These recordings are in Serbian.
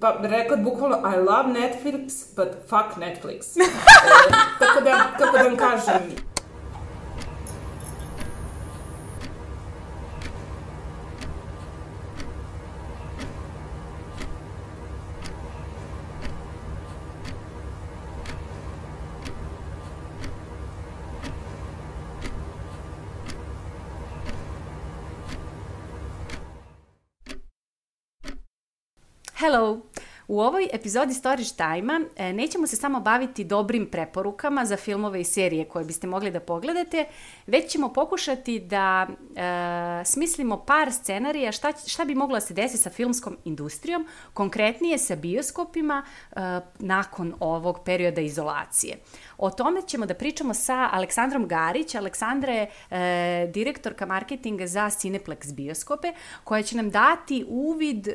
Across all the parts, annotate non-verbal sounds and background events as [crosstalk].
pa rekla bukvalno I love Netflix, but fuck Netflix. e, [laughs] tako da, kako da vam kažem, Hello! U ovoj epizodi Storage Time-a e, nećemo se samo baviti dobrim preporukama za filmove i serije koje biste mogli da pogledate, već ćemo pokušati da e, smislimo par scenarija šta, šta bi moglo da se desi sa filmskom industrijom, konkretnije sa bioskopima e, nakon ovog perioda izolacije. O tome ćemo da pričamo sa Aleksandrom Garić. Aleksandra je e, direktorka marketinga za Cineplex bioskope, koja će nam dati uvid e,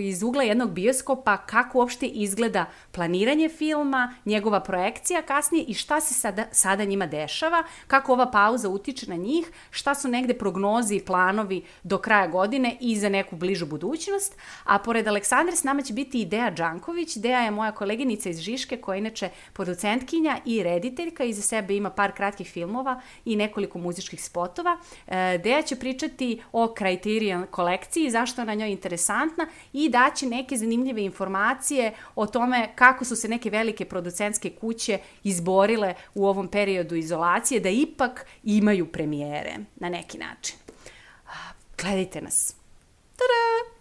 iz ugla jednog bioskopa kako uopšte izgleda planiranje filma, njegova projekcija kasnije i šta se sada, sada njima dešava, kako ova pauza utiče na njih, šta su negde prognozi i planovi do kraja godine i za neku bližu budućnost. A pored Aleksandre s nama će biti i Deja Đanković. Deja je moja koleginica iz Žiške koja je inače producentkinja i rediteljka. Iza sebe ima par kratkih filmova i nekoliko muzičkih spotova. E, Deja će pričati o Criterion kolekciji, zašto je na njoj interesantna i daći neke zanimljive informacije o tome kako su se neke velike producentske kuće izborile u ovom periodu izolacije da ipak imaju premijere na neki način. Gledajte nas. Tada!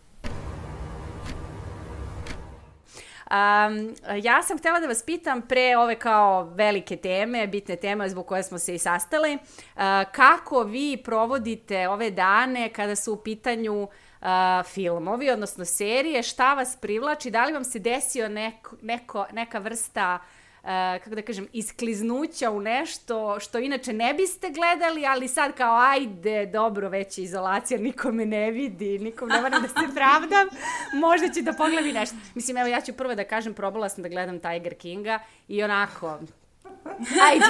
Um, ja sam htela da vas pitam pre ove kao velike teme, bitne teme zbog koje smo se i sastali, uh, kako vi provodite ove dane kada su u pitanju uh, uh, filmovi, odnosno serije, šta vas privlači, da li vam se desio neko, neko, neka vrsta Uh, kako da kažem, iskliznuća u nešto što inače ne biste gledali, ali sad kao ajde, dobro, već je izolacija, niko me ne vidi, nikom ne moram da se pravdam, možda ću da pogledam i nešto. Mislim, evo ja ću prvo da kažem, probala sam da gledam Tiger Kinga i onako, ajde,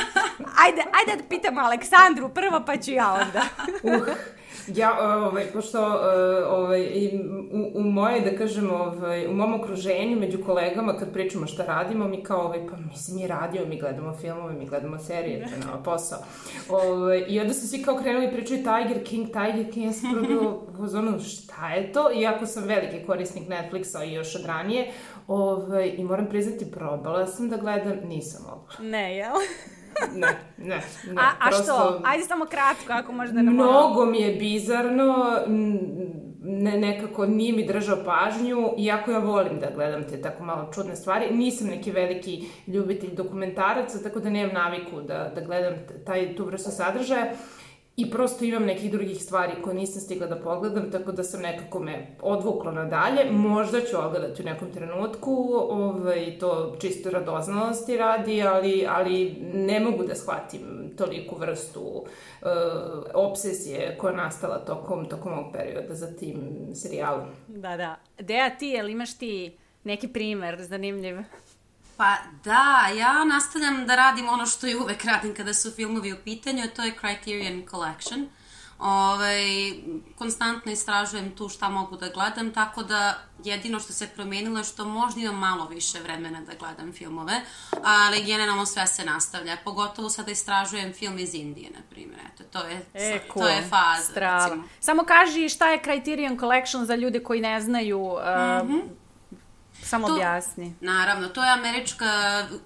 ajde, ajde da pitamo Aleksandru prvo, pa ću ja onda. uh. Ja, ovaj, pošto ovaj, i u, u moje, da kažem, ovaj, u mom okruženju, među kolegama, kad pričamo šta radimo, mi kao, ovaj, pa mislim, mi radimo, mi gledamo filmove, mi gledamo serije, to je posao. Ovaj, I onda su svi kao krenuli pričaju Tiger King, Tiger King, ja sam prvo bilo, šta je to? Iako sam veliki korisnik Netflixa i još od ranije, ovaj, i moram priznati, probala sam da gledam, nisam mogla. Ne, jel? [laughs] ne, ne, ne. A, a prosto, što? Ajde samo kratko, ako možda nam... Mnogo mi je bizarno, ne, nekako nije mi držao pažnju, iako ja volim da gledam te tako malo čudne stvari. Nisam neki veliki ljubitelj dokumentaraca, tako da nemam naviku da, da gledam taj, tu vrstu sadržaja. I prosto imam nekih drugih stvari koje nisam stigla da pogledam, tako da sam nekako me odvukla nadalje. Možda ću ogledati u nekom trenutku, ovaj, to čisto radoznalosti radi, ali, ali ne mogu da shvatim toliku vrstu uh, obsesije koja je nastala tokom, tokom ovog perioda za tim serijalom. Da, da. Deja, ti, jel imaš ti neki primer zanimljiv? Pa da, ja nastavljam da radim ono što i uvek radim kada su filmovi u pitanju, a to je Criterion Collection. Ove, ovaj, konstantno istražujem tu šta mogu da gledam, tako da jedino što se promenilo je što možda imam malo više vremena da gledam filmove, ali generalno sve se nastavlja. Pogotovo sada istražujem film iz Indije, na primjer. Eto, to je, e, cool. to je faza. Strava. Samo kaži šta je Criterion Collection za ljude koji ne znaju uh, mm -hmm Samo to, objasni. Naravno, to je američka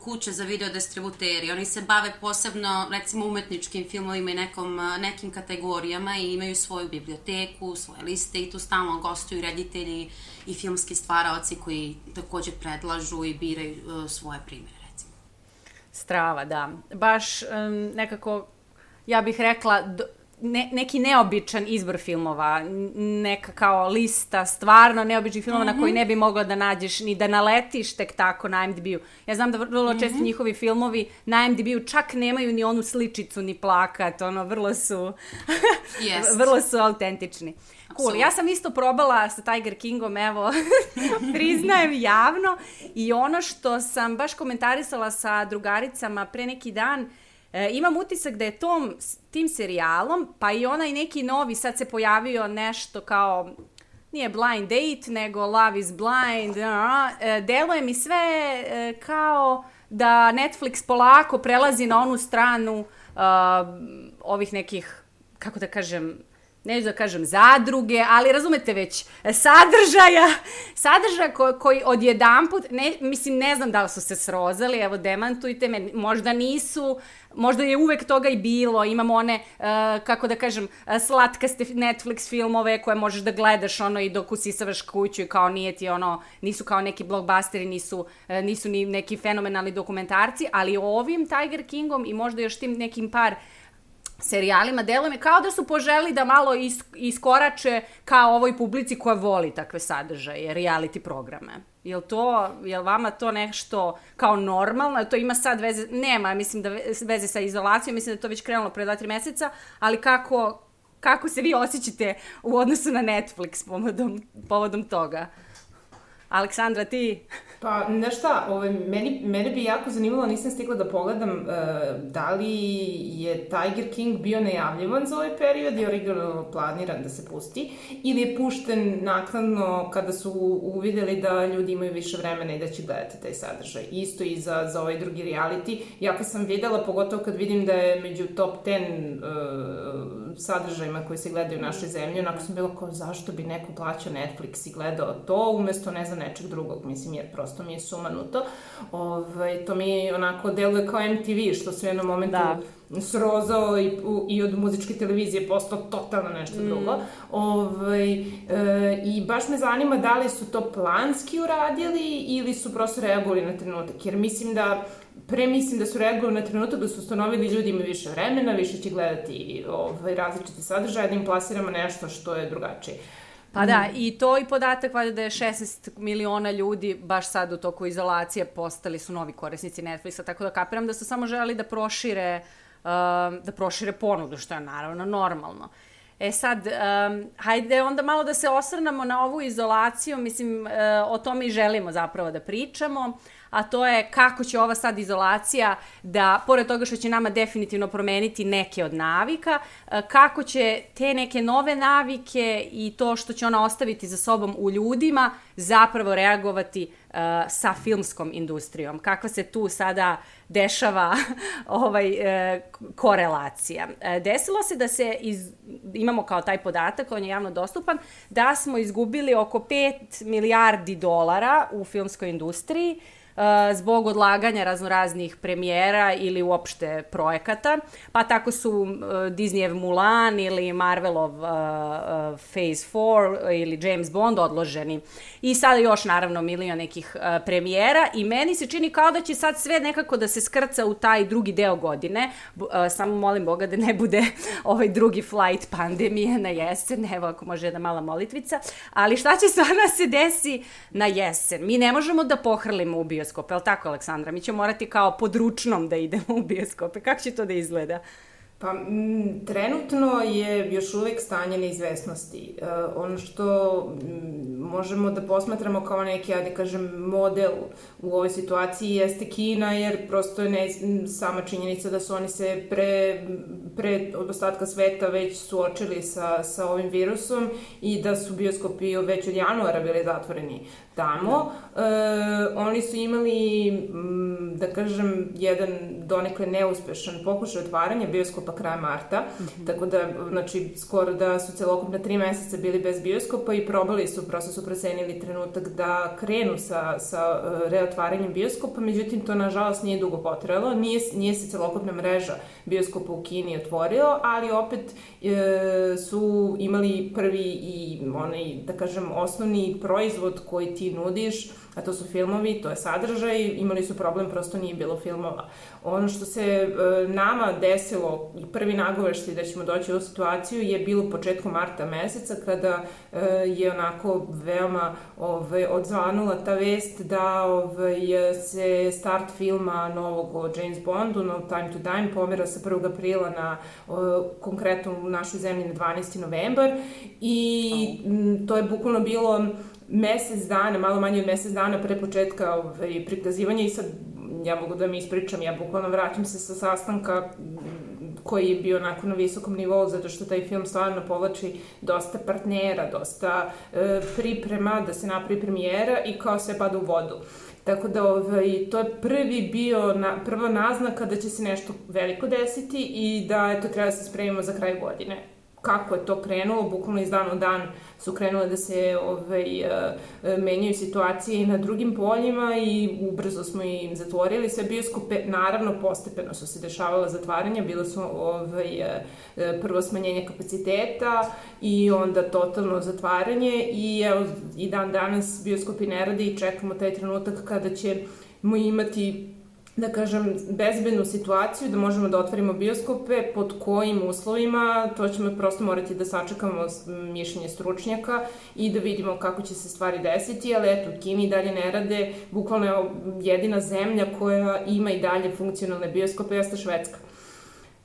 kuća za videodistributeri. Oni se bave posebno, recimo, umetničkim filmovima i nekom, nekim kategorijama i imaju svoju biblioteku, svoje liste i tu stalno gostuju reditelji i filmski stvaraoci koji takođe predlažu i biraju uh, svoje primere, recimo. Strava, da. Baš um, nekako, ja bih rekla, do, ne, neki neobičan izbor filmova, neka kao lista stvarno neobičnih filmova mm -hmm. na koji mhm. ne bi mogla da nađeš ni da naletiš tek tako na IMDb-u. Ja znam da vrlo često mm -hmm. njihovi filmovi na IMDb-u čak nemaju ni onu sličicu ni plakat, ono vrlo su [laughs] yes. vrlo su autentični. Cool. Ja sam isto probala sa Tiger Kingom, evo, [laughs] priznajem javno. I ono što sam baš komentarisala sa drugaricama pre neki dan, E, imam utisak da je tom, tim serijalom, pa i onaj neki novi, sad se pojavio nešto kao nije blind date, nego love is blind, uh, deluje mi sve uh, kao da Netflix polako prelazi na onu stranu uh, ovih nekih, kako da kažem, neću da kažem zadruge, ali razumete već, sadržaja, [laughs] sadržaja ko, koji odjedanput, ne, mislim, ne znam da li su se srozali, evo demantujte me, možda nisu, možda je uvek toga i bilo, imamo one, uh, kako da kažem, slatkaste Netflix filmove koje možeš da gledaš ono i dok usisavaš kuću i kao nije ti ono, nisu kao neki blockbusteri, nisu, uh, nisu ni neki fenomenalni dokumentarci, ali ovim Tiger Kingom i možda još tim nekim par uh, serijalima, delom je kao da su poželi da malo is, iskorače kao ovoj publici koja voli takve sadržaje, reality programe. Jel to, jel vama to nešto kao normalno, to ima sad veze, nema, mislim da veze sa izolacijom, mislim da to već krenulo pre 2-3 meseca, ali kako, kako se vi osjećate u odnosu na Netflix povodom, povodom toga? Aleksandra, ti? Pa, znaš šta, ovaj, meni, mene bi jako zanimalo, nisam stigla da pogledam uh, da li je Tiger King bio najavljivan za ovaj period i originalno planiran da se pusti, ili je pušten naknadno kada su uvideli da ljudi imaju više vremena i da će gledati taj sadržaj. Isto i za, za ovaj drugi reality. Ja sam videla, pogotovo kad vidim da je među top 10 uh, sadržajima koji se gledaju u našoj zemlji, onako sam bila kao zašto bi neko plaćao Netflix i gledao to umesto ne znam nečeg drugog, mislim jer prosto mi je sumanuto. Ovaj, to mi onako deluje kao MTV što su u jednom momentu da srozao i, i od muzičke televizije postao totalno nešto mm. drugo. Ovaj, e, I baš me zanima da li su to planski uradili ili su prosto reagovali na trenutak. Jer mislim da pre mislim da su reagovali na trenutak da su ustanovili ljudi imaju više vremena, više će gledati ovaj, različite sadržaje, da im plasiramo nešto što je drugačije. Pa da, mm. i to i podatak valjda da je 16 miliona ljudi baš sad u toku izolacije postali su novi korisnici Netflixa, tako da kapiram da su samo želi da prošire, uh, da prošire ponudu, što je naravno normalno. E sad, um, hajde onda malo da se osrnamo na ovu izolaciju, mislim, uh, o tome i želimo zapravo da pričamo. Uh, a to je kako će ova sad izolacija da, pored toga što će nama definitivno promeniti neke od navika, e, kako će te neke nove navike i to što će ona ostaviti za sobom u ljudima zapravo reagovati uh, sa filmskom industrijom. Kakva se tu sada dešava [laughs] ovaj uh, korelacija. Desilo se da se iz, imamo kao taj podatak, on je javno dostupan, da smo izgubili oko 5 milijardi dolara u filmskoj industriji zbog odlaganja raznoraznih premijera ili uopšte projekata. Pa tako su Disneyev Mulan ili Marvelov Phase 4 ili James Bond odloženi. I sada još naravno milion nekih premijera i meni se čini kao da će sad sve nekako da se skrca u taj drugi deo godine. Samo molim Boga da ne bude [laughs] ovaj drugi flight pandemije na jesen, evo ako može jedna mala molitvica. Ali šta će stvarno se desi na jesen? Mi ne možemo da pohrlimo u bioskopu bioskope, ali tako Aleksandra? Mi ćemo morati kao područnom da idemo u bioskope. Kako će to da izgleda? Pa, m, trenutno je još uvek stanje neizvesnosti. E, ono što m, možemo da posmatramo kao neki, ja da kažem, model u ovoj situaciji jeste Kina, jer prosto je ne, sama činjenica da su oni se pre, pre od ostatka sveta već suočili sa, sa ovim virusom i da su bioskopi već od januara bili zatvoreni tamo. E, oni su imali, m, da kažem, jedan donekle neuspešan pokušaj otvaranja bioskopa kraja marta, mm -hmm. tako da, znači, skoro da su celokupna tri meseca bili bez bioskopa i probali su, prosto su procenili trenutak da krenu sa, sa e, reotvaranjem bioskopa, međutim, to nažalost nije dugo potrajalo, nije, nije se celokupna mreža bioskopa u Kini otvorio, ali opet e, su imali prvi i onaj, da kažem, osnovni proizvod koji ti nudiš, a to su filmovi, to je sadržaj, imali su problem, prosto nije bilo filmova. Ono što se e, nama desilo i prvi nagoveštaj da ćemo doći u situaciju je bilo početkom marta meseca kada e, je onako veoma ove, odzvanula ta vest da ove, se start filma novog o James Bondu, No Time to Dime, pomera sa 1. aprila na o, konkretno u našoj zemlji na 12. novembar i m, to je bukvalno bilo mesec dana, malo manje od mesec dana pre početka ovaj, prikazivanja i sad ja mogu da mi ispričam, ja bukvalno vraćam se sa sastanka koji je bio onako na visokom nivou, zato što taj film stvarno povlači dosta partnera, dosta e, priprema, da se napravi premijera i kao sve pada u vodu. Tako da ovaj, to je prvi bio, na, prva naznaka da će se nešto veliko desiti i da eto, treba da se spremimo za kraj godine kako je to krenulo, bukvalno iz dana u dan su krenule da se ovaj, e, menjaju situacije i na drugim poljima i ubrzo smo im zatvorili sve bioskope. Naravno, postepeno su se dešavala zatvaranja, bilo su ovaj, e, prvo smanjenje kapaciteta i onda totalno zatvaranje i evo i dan danas bioskopi ne rade i čekamo taj trenutak kada ćemo imati da kažem, bezbednu situaciju, da možemo da otvorimo bioskope, pod kojim uslovima, to ćemo prosto morati da sačekamo mišljenje stručnjaka i da vidimo kako će se stvari desiti, ali eto, Kini dalje ne rade, bukvalno je jedina zemlja koja ima i dalje funkcionalne bioskope, jeste Švedska.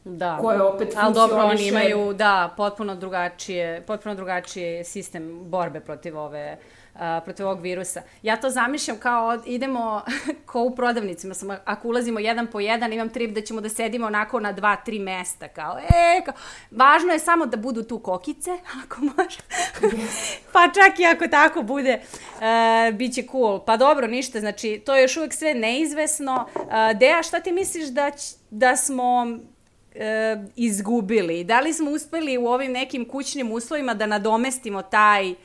Da. Koje opet Ali dobro, oni imaju, da, potpuno drugačije, potpuno drugačije sistem borbe protiv ove uh, protiv ovog virusa. Ja to zamišljam kao idemo [laughs] ko u prodavnicima, samo ako ulazimo jedan po jedan, imam trip da ćemo da sedimo onako na dva, tri mesta, kao e, kao, važno je samo da budu tu kokice, [laughs] ako može. pa čak i ako tako bude, uh, bit će cool. Pa dobro, ništa, znači, to je još uvek sve neizvesno. Uh, Deja, šta ti misliš da, da smo e, izgubili? Da li smo uspeli u ovim nekim kućnim uslovima da nadomestimo taj uh,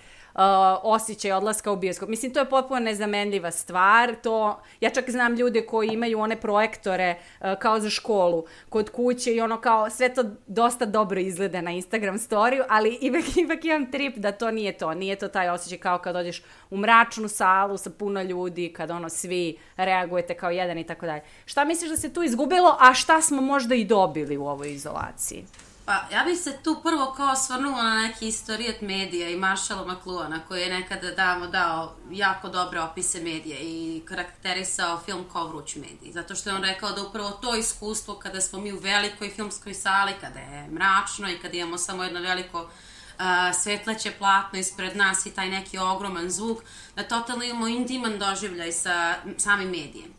osjećaj odlaska u bioskop. Mislim, to je potpuno nezamenljiva stvar. To, ja čak znam ljude koji imaju one projektore uh, kao za školu kod kuće i ono kao sve to dosta dobro izgleda na Instagram storiju, ali ipak, [laughs] ipak imam trip da to nije to. Nije to taj osjećaj kao kad dođeš u mračnu salu sa puno ljudi, kad ono svi reagujete kao jedan i tako dalje. Šta misliš da se tu izgubilo, a šta smo možda i dobili u ovoj izolaciji? Pa, ja bih se tu prvo kao svrnula na neki istorijat medija i Marshalla McLuhana, koji je nekada damo dao jako dobre opise medija i karakterisao film kao vruć medij. Zato što je on rekao da upravo to iskustvo kada smo mi u velikoj filmskoj sali, kada je mračno i kada imamo samo jedno veliko uh, svetleće platno ispred nas i taj neki ogroman zvuk, da totalno imamo intiman doživljaj sa samim medijem.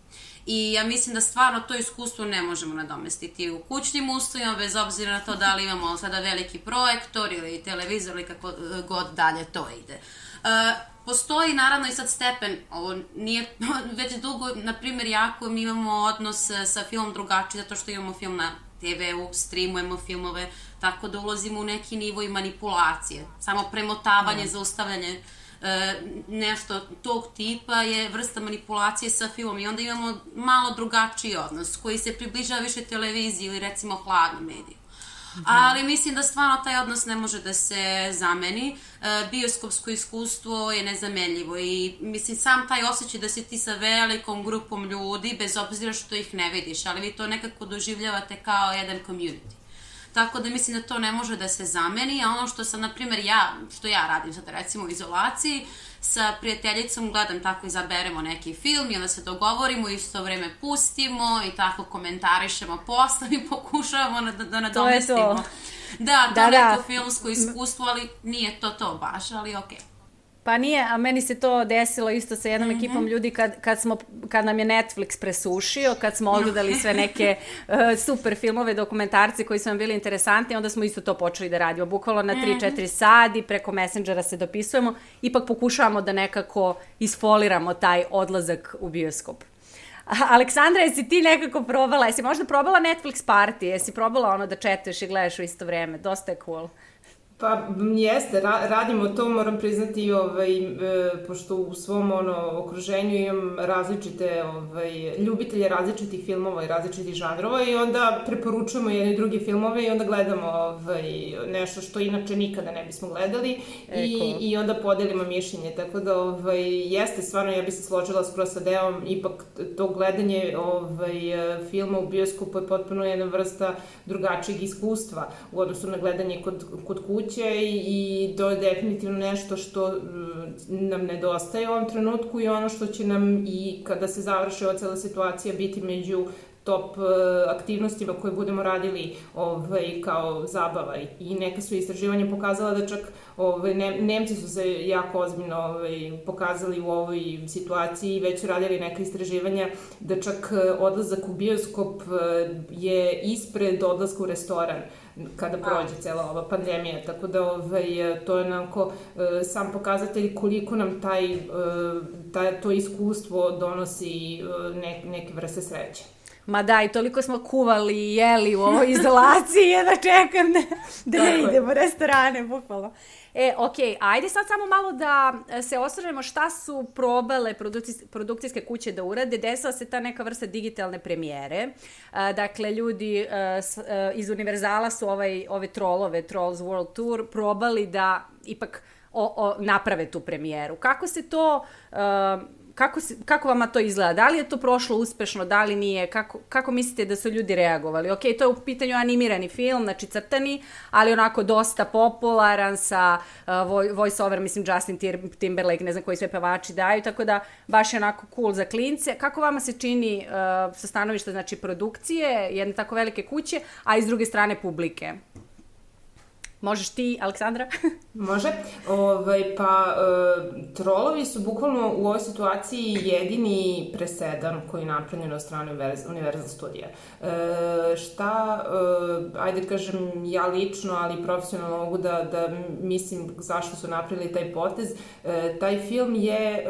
I ja mislim da stvarno to iskustvo ne možemo nadomestiti u kućnim uslovima, bez obzira na to da li imamo sada veliki projektor ili televizor ili kako e, god dalje to ide. Uh, postoji naravno i sad stepen, ovo nije [laughs] već dugo, na primjer jako mi imamo odnos sa filmom drugačiji zato što imamo film na TV-u, streamujemo filmove, tako da ulazimo u neki nivo i manipulacije, samo premotavanje, mm. zaustavljanje e, nešto tog tipa je vrsta manipulacije sa filmom i onda imamo malo drugačiji odnos koji se približava više televiziji ili recimo hladnom mediju. -hmm. Ali mislim da stvarno taj odnos ne može da se zameni. E, bioskopsko iskustvo je nezamenljivo i mislim sam taj osjećaj da si ti sa velikom grupom ljudi, bez obzira što ih ne vidiš, ali vi to nekako doživljavate kao jedan community. Tako da mislim da to ne može da se zameni, a ono što sam, na primjer, ja, što ja radim sad recimo u izolaciji, sa prijateljicom gledam tako izaberemo neki film i onda se dogovorimo i isto vreme pustimo i tako komentarišemo posle [laughs] i pokušavamo da, da nadomestimo. To je to. Da, to da, neko da. filmsko iskustvo, ali nije to to baš, ali okej. Okay. Pa nije, a meni se to desilo isto sa jednom mm -hmm. ekipom ljudi kad, kad, smo, kad nam je Netflix presušio, kad smo odgledali sve neke uh, [laughs] super filmove, dokumentarci koji su nam bili interesantni, onda smo isto to počeli da radimo. Bukvalo na 3-4 mm -hmm. sati, preko Messengera se dopisujemo, ipak pokušavamo da nekako isfoliramo taj odlazak u bioskop. [laughs] Aleksandra, jesi ti nekako probala, jesi možda probala Netflix party, jesi probala ono da četuješ i gledaš u isto vreme, dosta je cool. Pa jeste, ra radimo to, moram priznati, ovaj, e, pošto u svom ono, okruženju imam različite ovaj, ljubitelje različitih filmova i različitih žanrova i onda preporučujemo jedne druge filmove i onda gledamo ovaj, nešto što inače nikada ne bismo gledali i, i onda podelimo mišljenje. Tako da ovaj, jeste, stvarno, ja bih se složila skoro sa Deom, ipak to gledanje ovaj, filma u bioskopu je potpuno jedna vrsta drugačijeg iskustva u odnosu na gledanje kod, kod kuće kuće i to je definitivno nešto što mm, nam nedostaje u ovom trenutku i ono što će nam i kada se završi ova cela situacija biti među top uh, aktivnostima koje budemo radili ovaj, kao zabava. I neka su istraživanja pokazala da čak ovaj, ne, Nemci su se jako ozbiljno ovaj, pokazali u ovoj situaciji i već su radili neka istraživanja da čak odlazak u bioskop je ispred odlaska u restoran kada prođe cela ova pandemija, tako da ovaj, to je onako e, sam pokazatelj koliko nam taj, e, taj, to iskustvo donosi e, ne, neke vrste sreće. Ma da, i toliko smo kuvali i jeli u ovoj izolaciji, [laughs] jedva čekam da, da ne idemo u restorane, bukvalno. E, ok, ajde sad samo malo da e, se osvrnemo šta su probale produkcijske kuće da urade. Desila se ta neka vrsta digitalne premijere. E, dakle, ljudi e, iz Univerzala su ovaj, ove trolove, Trolls World Tour, probali da ipak o, o, naprave tu premijeru. Kako se to... kako, si, kako vama to izgleda? Da li je to prošlo uspešno, da li nije? Kako, kako mislite da su ljudi reagovali? Ok, to je u pitanju animirani film, znači crtani, ali onako dosta popularan sa uh, voice over, mislim Justin Timberlake, ne znam koji sve pevači daju, tako da baš je onako cool za klince. Kako vama se čini uh, sa stanovišta znači, produkcije, jedne tako velike kuće, a i s druge strane publike? Možeš ti, Aleksandra? [laughs] Može. Ovaj, pa, e, trolovi su bukvalno u ovoj situaciji jedini presedan koji je napravljen od strane Universal studija. E, šta, e, ajde kažem, ja lično, ali profesionalno mogu da, da mislim zašto su napravili taj potez. E, taj film je e,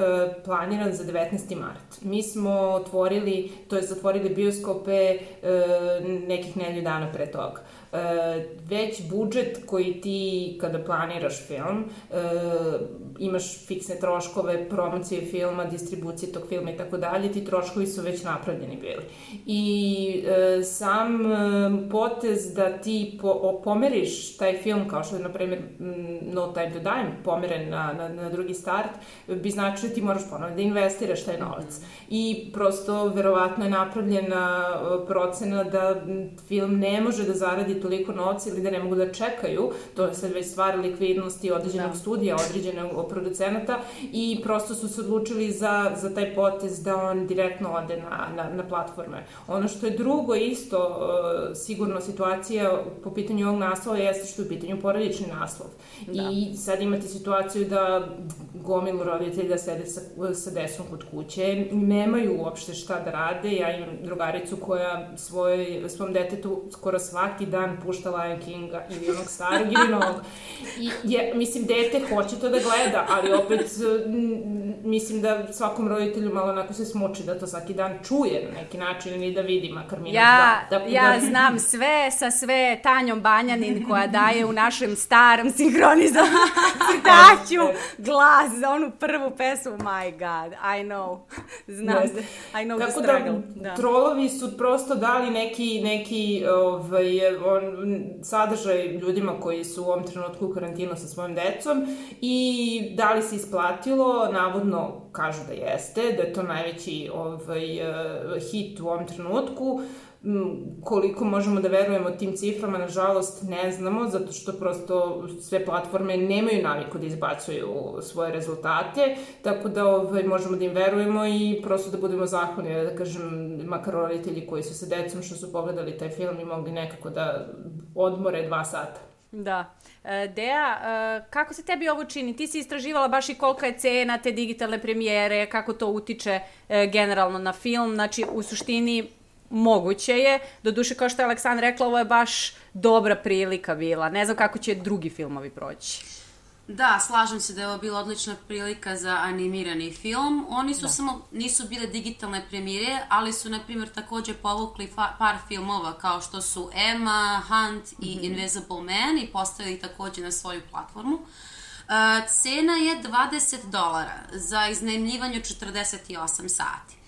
planiran za 19. mart. Mi smo otvorili, to je zatvorili bioskope e, nekih nelju dana pre toga. E, već budžet koji ti kada planiraš film, e, imaš fiksne troškove, promocije filma, distribucije tog filma i tako dalje, ti troškovi su već napravljeni bili. I e, sam e, potez da ti po, pomeriš taj film, kao što je, na primjer, No Time to Die, pomeren na, na, na drugi start, bi značio da ti moraš ponovno da investiraš taj novac. I prosto, verovatno je napravljena procena da film ne može da zaradi toliko novca ili da ne mogu da čekaju, to je sad već stvar likvidnosti određenog da. studija, određenog producenata i prosto su se odlučili za, za taj potez da on direktno ode na, na, na platforme. Ono što je drugo isto uh, sigurno situacija po pitanju ovog naslova jeste što je u pitanju porodični naslov. Da. I sad imate situaciju da gomilu roditelja sede sa, sa desom kod kuće, nemaju uopšte šta da rade. Ja imam drugaricu koja svoj, svom detetu skoro svaki dan pušta Lion Kinga ili onog starog ili novog. I, je, mislim, dete hoće to da gleda, ali opet mislim da svakom roditelju malo onako se smuči da to svaki dan čuje na neki način ili da vidi makar minut ja, dva. Da, ja da... znam sve sa sve Tanjom Banjanin koja daje u našem starom sinhronizovanom crtaću glas za onu prvu pesmu My God, I know. Znam, yes. I know Tako the da struggle. Da, da, trolovi su prosto dali neki, neki ovaj, sadržaj ljudima koji su u ovom trenutku u karantinu sa svojim decom i da li se isplatilo, navodno kažu da jeste, da je to najveći ovaj, eh, hit u ovom trenutku. Koliko možemo da verujemo tim ciframa, nažalost, ne znamo, zato što prosto sve platforme nemaju naviku da izbacuju svoje rezultate, tako da ovaj, možemo da im verujemo i prosto da budemo zahvalni, da kažem, makar roditelji koji su sa decom što su pogledali taj film i mogli nekako da odmore dva sata. Da. E, Dea, e, kako se tebi ovo čini? Ti si istraživala baš i kolika je cena te digitalne premijere, kako to utiče e, generalno na film. Znači, u suštini, moguće je. Doduše, kao što je Aleksandra rekla, ovo je baš dobra prilika bila. Ne znam kako će drugi filmovi proći. Da, slažem se da je ovo bila odlična prilika za animirani film. Oni su da. samo, nisu bile digitalne premijere, ali su, na primjer, takođe povukli par filmova kao što su Emma, Hunt i mm -hmm. Invisible Man i postavili takođe na svoju platformu. Uh, cena je 20 dolara za iznajmljivanje 48 sati.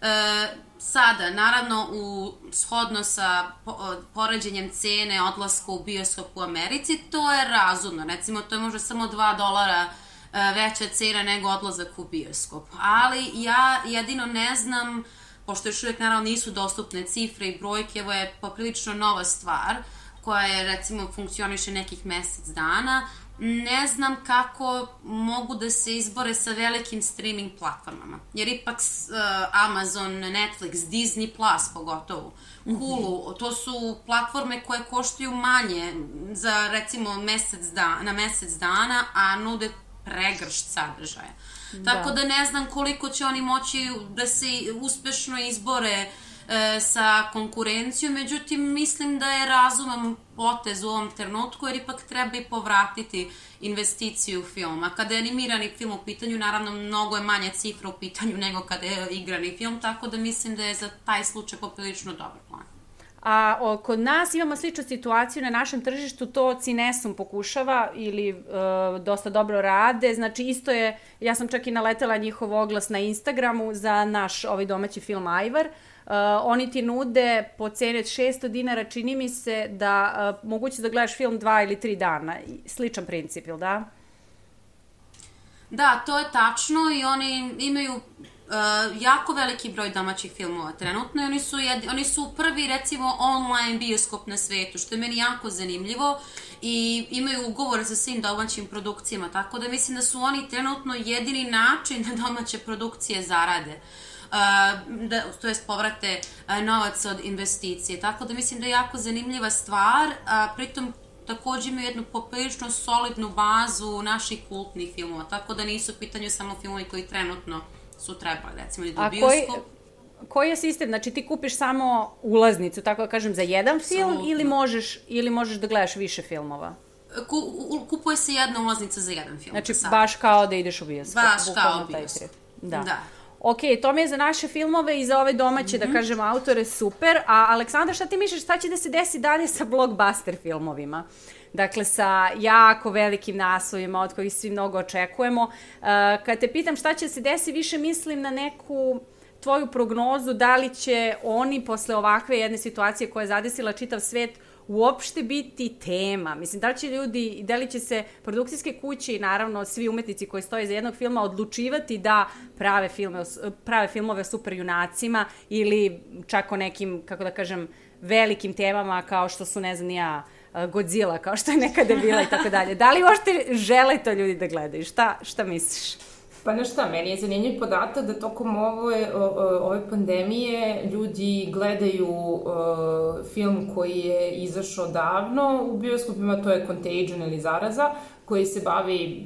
E, sada, naravno, u, shodno sa po, poređenjem cene odlaska u bioskop u Americi, to je razumno. Recimo, to je možda samo 2 dolara e, veća cena nego odlazak u bioskop. Ali ja jedino ne znam, pošto još uvijek naravno nisu dostupne cifre i brojke, ovo je poprilično nova stvar koja je recimo funkcioniše nekih mesec dana, ne znam kako mogu da se izbore sa velikim streaming platformama. Jer ipak uh, Amazon, Netflix, Disney Plus pogotovo, Hulu, to su platforme koje koštaju manje za recimo mesec da, na mesec dana, a nude pregršt sadržaja. Da. Tako da ne znam koliko će oni moći da se uspešno izbore uh, e, sa konkurencijom, međutim mislim da je razuman potez u ovom trenutku jer ipak treba i povratiti investiciju filma. Kada je animirani film u pitanju, naravno mnogo je manja cifra u pitanju nego kada je igrani film, tako da mislim da je za taj slučaj poprilično dobar plan. A kod nas imamo sličnu situaciju na našem tržištu, to Cinesom pokušava ili e, dosta dobro rade, znači isto je, ja sam čak i naletela njihov oglas na Instagramu za naš ovaj domaći film Ajvar, Uh, oni ti nude po ceni od 600 dinara, čini mi se da uh, moguće da gledaš film dva ili tri dana. Sličan princip, ili da? Da, to je tačno i oni imaju uh, jako veliki broj domaćih filmova trenutno i oni su, jed, oni su prvi recimo online bioskop na svetu, što je meni jako zanimljivo i imaju ugovore sa svim domaćim produkcijama, tako da mislim da su oni trenutno jedini način da domaće produkcije zarade. Uh, da, to jest povrate novac od investicije. Tako da mislim da je jako zanimljiva stvar, a, pritom takođe imaju jednu poprilično solidnu bazu naših kultnih filmova, tako da nisu u pitanju samo filmovi koji trenutno su trebali, recimo i do bioskop. Koji, koji je sistem? Znači ti kupiš samo ulaznicu, tako da kažem, za jedan film Absolutno. ili možeš, ili možeš da gledaš više filmova? Ku, kupuje se jedna ulaznica za jedan film. Znači baš kao da ideš u bioskop. Baš kao u bioskop. Da. da ok, to mi je za naše filmove i za ove domaće, mm -hmm. da mhm. kažem, autore super, a Aleksandar, šta ti misliš, šta će da se desi dalje sa blockbuster filmovima? Dakle, sa jako velikim naslovima od kojih svi mnogo očekujemo. Uh, kad te pitam šta će se desi, više mislim na neku tvoju prognozu da li će oni posle ovakve jedne situacije koja je zadesila čitav svet uopšte biti tema? Mislim, da li će ljudi, da li će se produkcijske kuće i naravno svi umetnici koji stoje za jednog filma odlučivati da prave, filme, prave filmove o superjunacima ili čak o nekim, kako da kažem, velikim temama kao što su, ne znam, ja, Godzilla, kao što je nekada bila i tako dalje. Da li uopšte žele to ljudi da gledaju? Šta, šta misliš? Pa na šta, meni je zanimljiv podatak da tokom ove, ove pandemije ljudi gledaju film koji je izašao davno u bioskopima, to je Contagion ili Zaraza, koji se bavi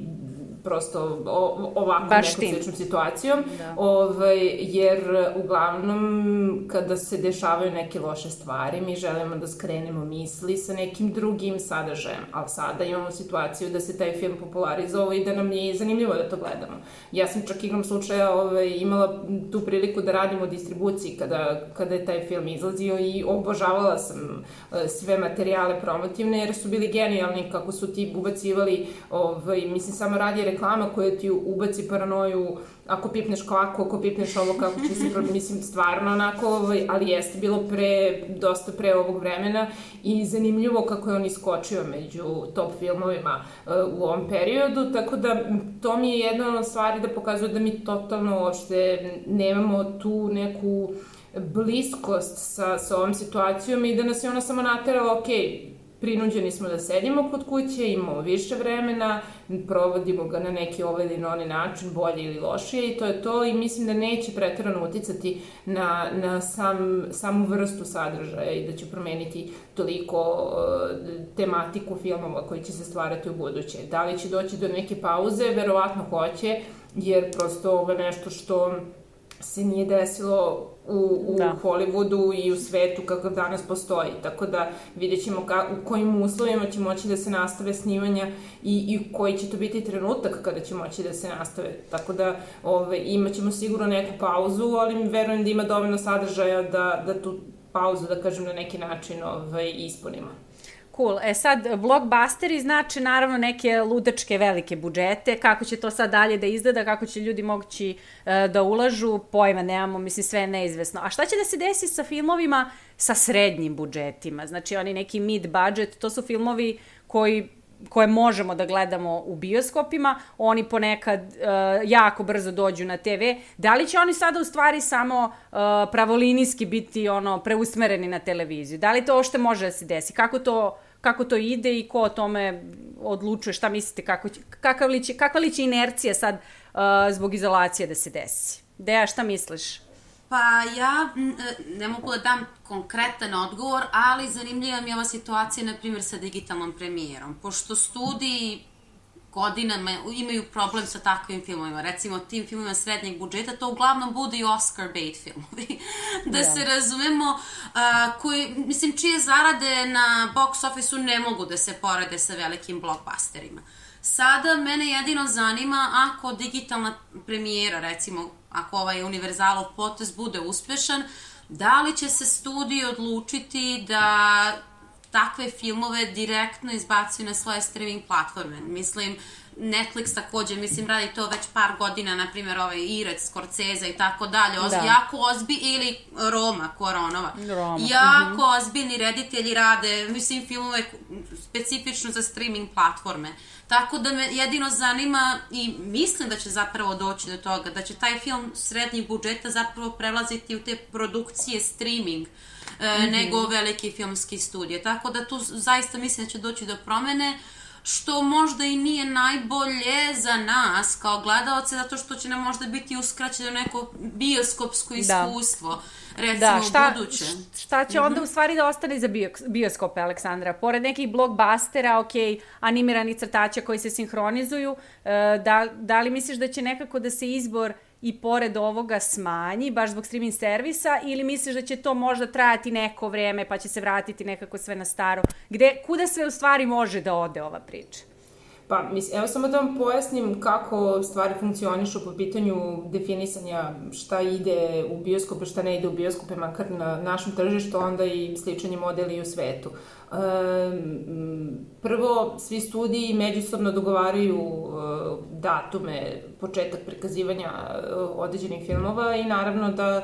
prosto o, ovakvom Baš nekom sličnom situacijom, da. ovaj, jer uglavnom kada se dešavaju neke loše stvari, mi želimo da skrenemo misli sa nekim drugim sadržajem, ali sada imamo situaciju da se taj film popularizovao i da nam je zanimljivo da to gledamo. Ja sam čak igrom slučaja ovaj, imala tu priliku da radim u distribuciji kada, kada je taj film izlazio i obožavala sam eh, sve materijale promotivne jer su bili genijalni kako su ti ubacivali, ovaj, mislim samo radi reklama koja ti ubaci paranoju ako pipneš kako, ako pipneš ovo, kako će se, mislim, stvarno onako, ovaj, ali jeste bilo pre, dosta pre ovog vremena i zanimljivo kako je on iskočio među top filmovima uh, u ovom periodu, tako da to mi je jedna od stvari da pokazuje da mi totalno uopšte nemamo tu neku bliskost sa, sa ovom situacijom i da nas je ona samo naterala, ok, prinuđeni smo da sedimo kod kuće, imamo više vremena, provodimo ga na neki ovaj ili onaj način, bolje ili lošije i to je to i mislim da neće pretirano uticati na, na sam, samu vrstu sadržaja i da će promeniti toliko uh, tematiku filmova koji će se stvarati u buduće. Da li će doći do neke pauze? Verovatno hoće, jer prosto ovo je nešto što se nije desilo u, u da. Hollywoodu i u svetu kakav danas postoji. Tako da vidjet ćemo ka, u kojim uslovima će moći da se nastave snimanja i, i koji će to biti trenutak kada će moći da se nastave. Tako da ove, imat ćemo sigurno neku pauzu, ali verujem da ima dovoljno sadržaja da, da tu pauzu, da kažem, na neki način ove, ispunimo. Cool. E sad, blockbusteri znači naravno neke ludačke velike budžete, kako će to sad dalje da izgleda, kako će ljudi moći uh, da ulažu, pojma nemamo, mislim sve je neizvesno. A šta će da se desi sa filmovima sa srednjim budžetima? Znači oni neki mid budget, to su filmovi koji koje možemo da gledamo u bioskopima, oni ponekad uh, jako brzo dođu na TV. Da li će oni sada u stvari samo uh, pravolinijski biti ono preusmereni na televiziju? Da li to ošte može da se desi? Kako to kako to ide i ko o tome odlučuje, šta mislite, kako će, kakav li će, kakva li će inercija sad uh, zbog izolacije da se desi? Deja, šta misliš? Pa ja e, ne mogu da dam konkretan odgovor, ali zanimljiva mi je ova situacija, na primjer, sa digitalnom premijerom. Pošto studiji godinama imaju problem sa takvim filmovima. Recimo, tim filmovima srednjeg budžeta, to uglavnom bude i Oscar bait filmovi. [laughs] da yeah. se razumemo, uh, koji, mislim, čije zarade na box office-u ne mogu da se porede sa velikim blockbusterima. Sada mene jedino zanima ako digitalna premijera, recimo, ako ovaj univerzalov potez bude uspešan, da li će se studij odlučiti da takve filmove direktno izbacuju na svoje streaming platforme. Mislim, Netflix takođe, mislim, radi to već par godina, na primjer, ovaj Irec, Scorsese i tako dalje, Oz, da. jako ozbi, ili Roma, Koronova. Roma. Jako mm -hmm. ozbiljni reditelji rade, mislim, filmove specifično za streaming platforme. Tako da me jedino zanima i mislim da će zapravo doći do toga, da će taj film srednjih budžeta zapravo prelaziti u te produkcije streaming, mm -hmm. nego veliki filmski studije. Tako da tu zaista mislim da će doći do promene što možda i nije najbolje za nas kao gledalce, zato što će nam možda biti uskraćeno neko bioskopsko da. iskustvo. Da recimo da, šta, buduće. Šta će onda mm -hmm. u stvari da ostane za bioskope, Aleksandra? Pored nekih blockbustera, ok, animirani crtača koji se sinhronizuju, e, da, da li misliš da će nekako da se izbor i pored ovoga smanji, baš zbog streaming servisa, ili misliš da će to možda trajati neko vreme pa će se vratiti nekako sve na staro? Gde, kuda sve u stvari može da ode ova priča? Pa, mislim, evo samo da vam pojasnim kako stvari funkcionišu po pitanju definisanja šta ide u bioskope, šta ne ide u bioskope, makar na našem tržištu, onda i sličani modeli u svetu. Prvo, svi studiji međusobno dogovaraju e, datume, početak prikazivanja e, određenih filmova i naravno da e,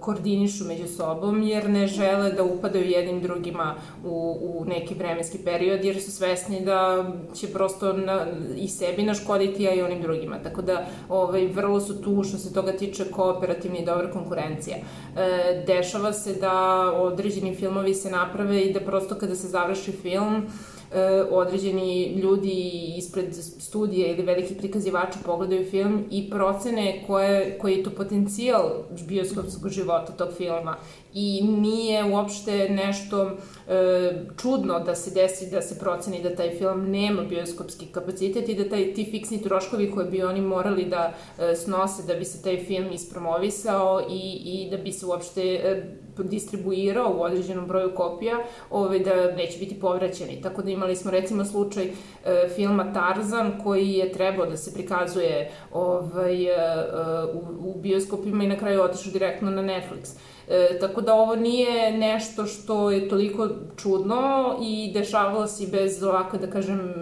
koordinišu među sobom jer ne žele da upadaju jednim drugima u, u neki vremenski period jer su svesni da će prosto na, i sebi naškoditi, a i onim drugima. Tako da ovaj, vrlo su tu što se toga tiče kooperativna i dobra konkurencija. Dešava se da određeni filmovi se naprave i da prosto kada se završi film, e, određeni ljudi ispred studije ili veliki prikazivači pogledaju film i procene koje, koji je to potencijal bioskopskog života tog filma i nije uopšte nešto e, čudno da se desi da se proceni da taj film nema bioskopski kapacitet i da taj, ti fiksni troškovi koje bi oni morali da e, snose da bi se taj film ispromovisao i, i da bi se uopšte e, distribuirao u određenom broju kopija, ove, da neće biti povraćeni. Tako da imali smo recimo slučaj e, filma Tarzan koji je trebao da se prikazuje ovaj, e, e u, u bioskopima i na kraju otišao direktno na Netflix. E, tako da ovo nije nešto što je toliko čudno i dešavalo se bez ovako, da kažem,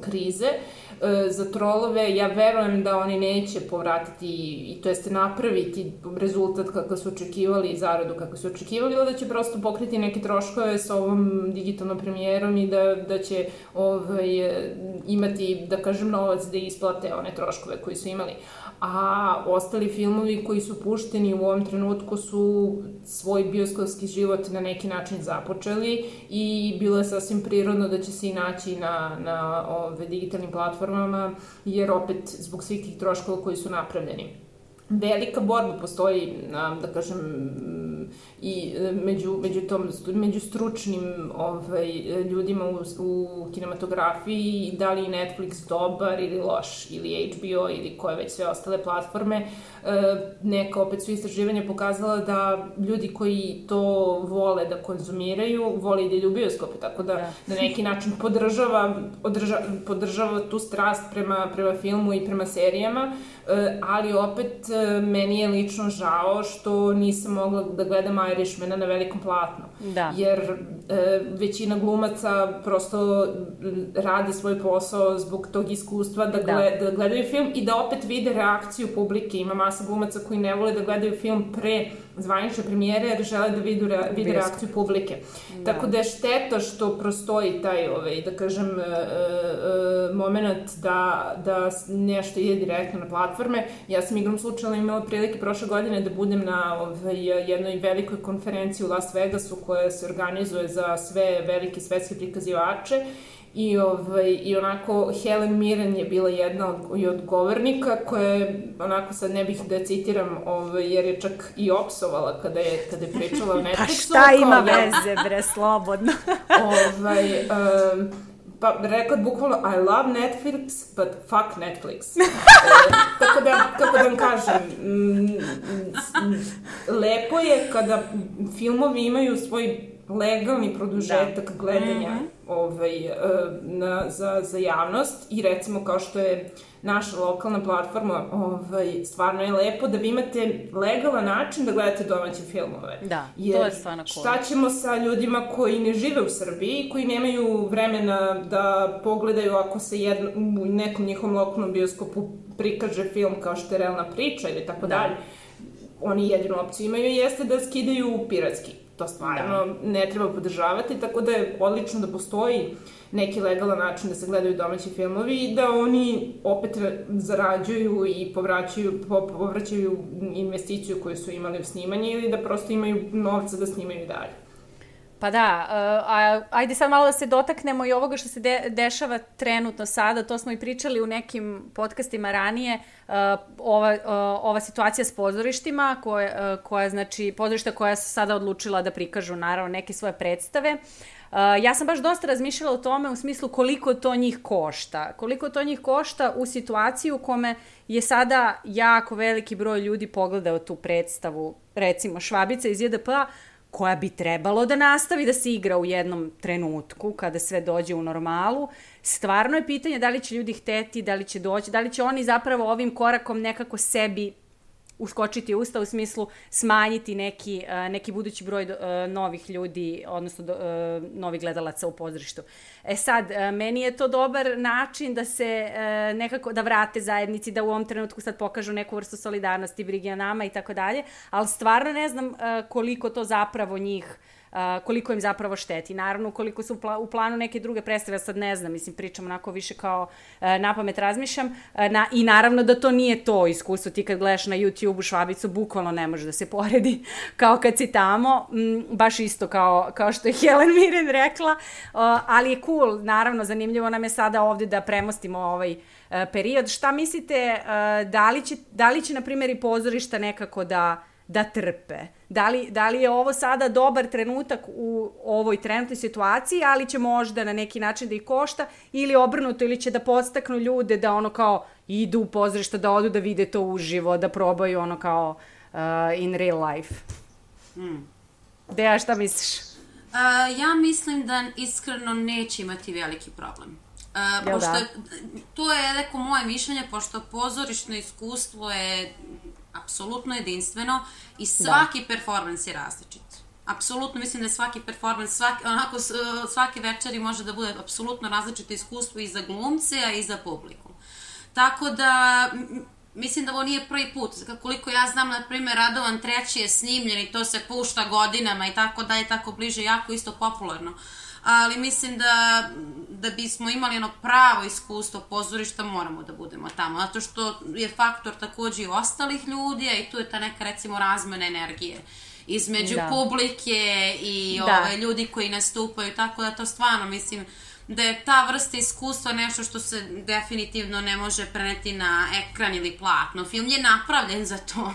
krize. E, za trolove, ja verujem da oni neće povratiti i to jeste napraviti rezultat kako su očekivali i zaradu kako su očekivali, ili da će prosto pokriti neke troškove sa ovom digitalnom premijerom i da, da će ovaj, imati, da kažem, novac da isplate one troškove koji su imali a ostali filmovi koji su pušteni u ovom trenutku su svoj bioskopski život na neki način započeli i bilo je sasvim prirodno da će se i naći na, na ove digitalnim platformama, jer opet zbog svih tih troškova koji su napravljeni. Velika borba postoji, da kažem, i e, među, među, tom, među stručnim ovaj, ljudima u, u kinematografiji, da li Netflix dobar ili loš, ili HBO ili koje već sve ostale platforme. E, neka opet su istraživanja pokazala da ljudi koji to vole da konzumiraju, vole i da idu u tako da da. na neki način podržava, održa, podržava tu strast prema, prema filmu i prema serijama, e, ali opet meni je lično žao što nisam mogla da gledam Irishmana na velikom platnu. Da. Jer e, većina glumaca prosto radi svoj posao zbog tog iskustva da, da. Gled, da gledaju film i da opet vide reakciju publike. Ima masa glumaca koji ne vole da gledaju film pre zvanične premijere jer žele da vidu, re, vide reakciju publike. Da. Tako da je šteta što prostoji taj, ovaj, da kažem, e, e, moment da, da nešto ide direktno na, plat, platforme. Ja sam igrom slučajno imala prilike prošle godine da budem na ovaj, jednoj velikoj konferenciji u Las Vegasu koja se organizuje za sve velike svetske prikazivače I, ovaj, I onako Helen Mirren je bila jedna od, i od govornika koja je, onako sad ne bih da citiram, ovaj, jer je čak i opsovala kada je, kada je pričala o [laughs] pa Netflixu. Pa šta ima veze, bre, slobodno. [laughs] ovaj, um, pa rekla bukvalno I love Netflix, but fuck Netflix. e, [laughs] tako da, kako da vam kažem, m, m, lepo je kada filmovi imaju svoj legalni produžetak da. gledanja mm -hmm. ovaj, e, na, za, za javnost i recimo kao što je naša lokalna platforma, ovaj, stvarno je lepo da vi imate legalan način da gledate domaće filmove. Da, Jer, to je stvarno cool. Šta ćemo sa ljudima koji ne žive u Srbiji, koji nemaju vremena da pogledaju ako se jedno, u nekom njihovom lokalnom bioskopu prikaže film kao što je realna priča ili tako da. dalje. Oni jedinu opciju imaju jeste da skidaju piratski to stvarno da. ne treba podržavati, tako da je odlično da postoji neki legalan način da se gledaju domaći filmovi i da oni opet zarađuju i povraćaju, povraćaju investiciju koju su imali u snimanje ili da prosto imaju novca da snimaju dalje. Pa da, uh, a, ajde sad malo da se dotaknemo i ovoga što se de, dešava trenutno sada, to smo i pričali u nekim podcastima ranije, uh, ova, uh, ova situacija s pozorištima, koje, uh, koja, znači, pozorišta koja su sada odlučila da prikažu, naravno, neke svoje predstave. Uh, ja sam baš dosta razmišljala o tome u smislu koliko to njih košta. Koliko to njih košta u situaciji u kome je sada jako veliki broj ljudi pogledao tu predstavu, recimo Švabica iz JDP-a, koja bi trebalo da nastavi da se igra u jednom trenutku kada sve dođe u normalu. Stvarno je pitanje da li će ljudi hteti, da li će doći, da li će oni zapravo ovim korakom nekako sebi uskočiti usta u smislu smanjiti neki, uh, neki budući broj uh, novih ljudi, odnosno do, uh, novih gledalaca u pozorištu. E sad, meni je to dobar način da se nekako, da vrate zajednici, da u ovom trenutku sad pokažu neku vrstu solidarnosti, brige nama i tako dalje, ali stvarno ne znam koliko to zapravo njih uh, koliko im zapravo šteti. Naravno, koliko su u planu neke druge predstave, sad ne znam, mislim, pričam onako više kao uh, na pamet razmišljam. Uh, na, I naravno da to nije to iskustvo. Ti kad gledaš na YouTube-u Švabicu, bukvalno ne može da se poredi [laughs] kao kad si tamo. M, baš isto kao, kao što je Helen Mirren rekla. Ali je cool, naravno, zanimljivo nam je sada ovde da premostimo ovaj uh, period. Šta mislite, da li će, da li će na primjer, i pozorišta nekako da da trpe. Da li, da li je ovo sada dobar trenutak u ovoj trenutnoj situaciji, ali će možda na neki način da ih košta, ili obrnuto, ili će da podstaknu ljude da ono kao idu u pozorišta, da odu da vide to uživo, da probaju ono kao uh, in real life. Hmm. Deja, šta misliš? Uh, ja mislim da iskreno neće imati veliki problem. Uh, pošto, da? To je neko moje mišljenje, pošto pozorišno iskustvo je apsolutno jedinstveno i da. svaki da. performans je različit. Apsolutno mislim da svaki performans, svaki, onako, svake večeri može da bude apsolutno različito iskustvo i za glumce, a i za publiku. Tako da, mislim da ovo nije prvi put. Koliko ja znam, na primjer, Radovan treći je snimljen i to se pušta godinama i tako da je tako bliže, jako isto popularno. Uh, ali mislim da, da bismo imali ono pravo iskustvo pozorišta moramo da budemo tamo, zato što je faktor takođe i ostalih ljudi, a i tu je ta neka recimo razmena energije između da. publike i da. ove, ljudi koji nastupaju, tako da to stvarno mislim da je ta vrsta iskustva nešto što se definitivno ne može preneti na ekran ili platno. Film je napravljen za to. [laughs]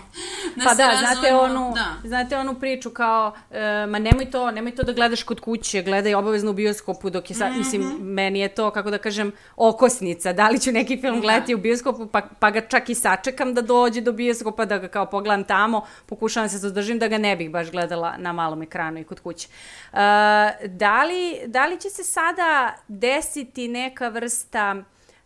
Da pa da, razumemo, znate onu, da. znate onu priču kao, e, ma nemoj to, nemoj to da gledaš kod kuće, gledaj obavezno u bioskopu dok je sad, mm -hmm. mislim, meni je to, kako da kažem, okosnica. Da li ću neki film da. gledati u bioskopu, pa, pa ga čak i sačekam da dođe do bioskopa, da ga kao pogledam tamo, pokušavam se zadržim da ga ne bih baš gledala na malom ekranu i kod kuće. E, da, li, da li će se sada desiti neka vrsta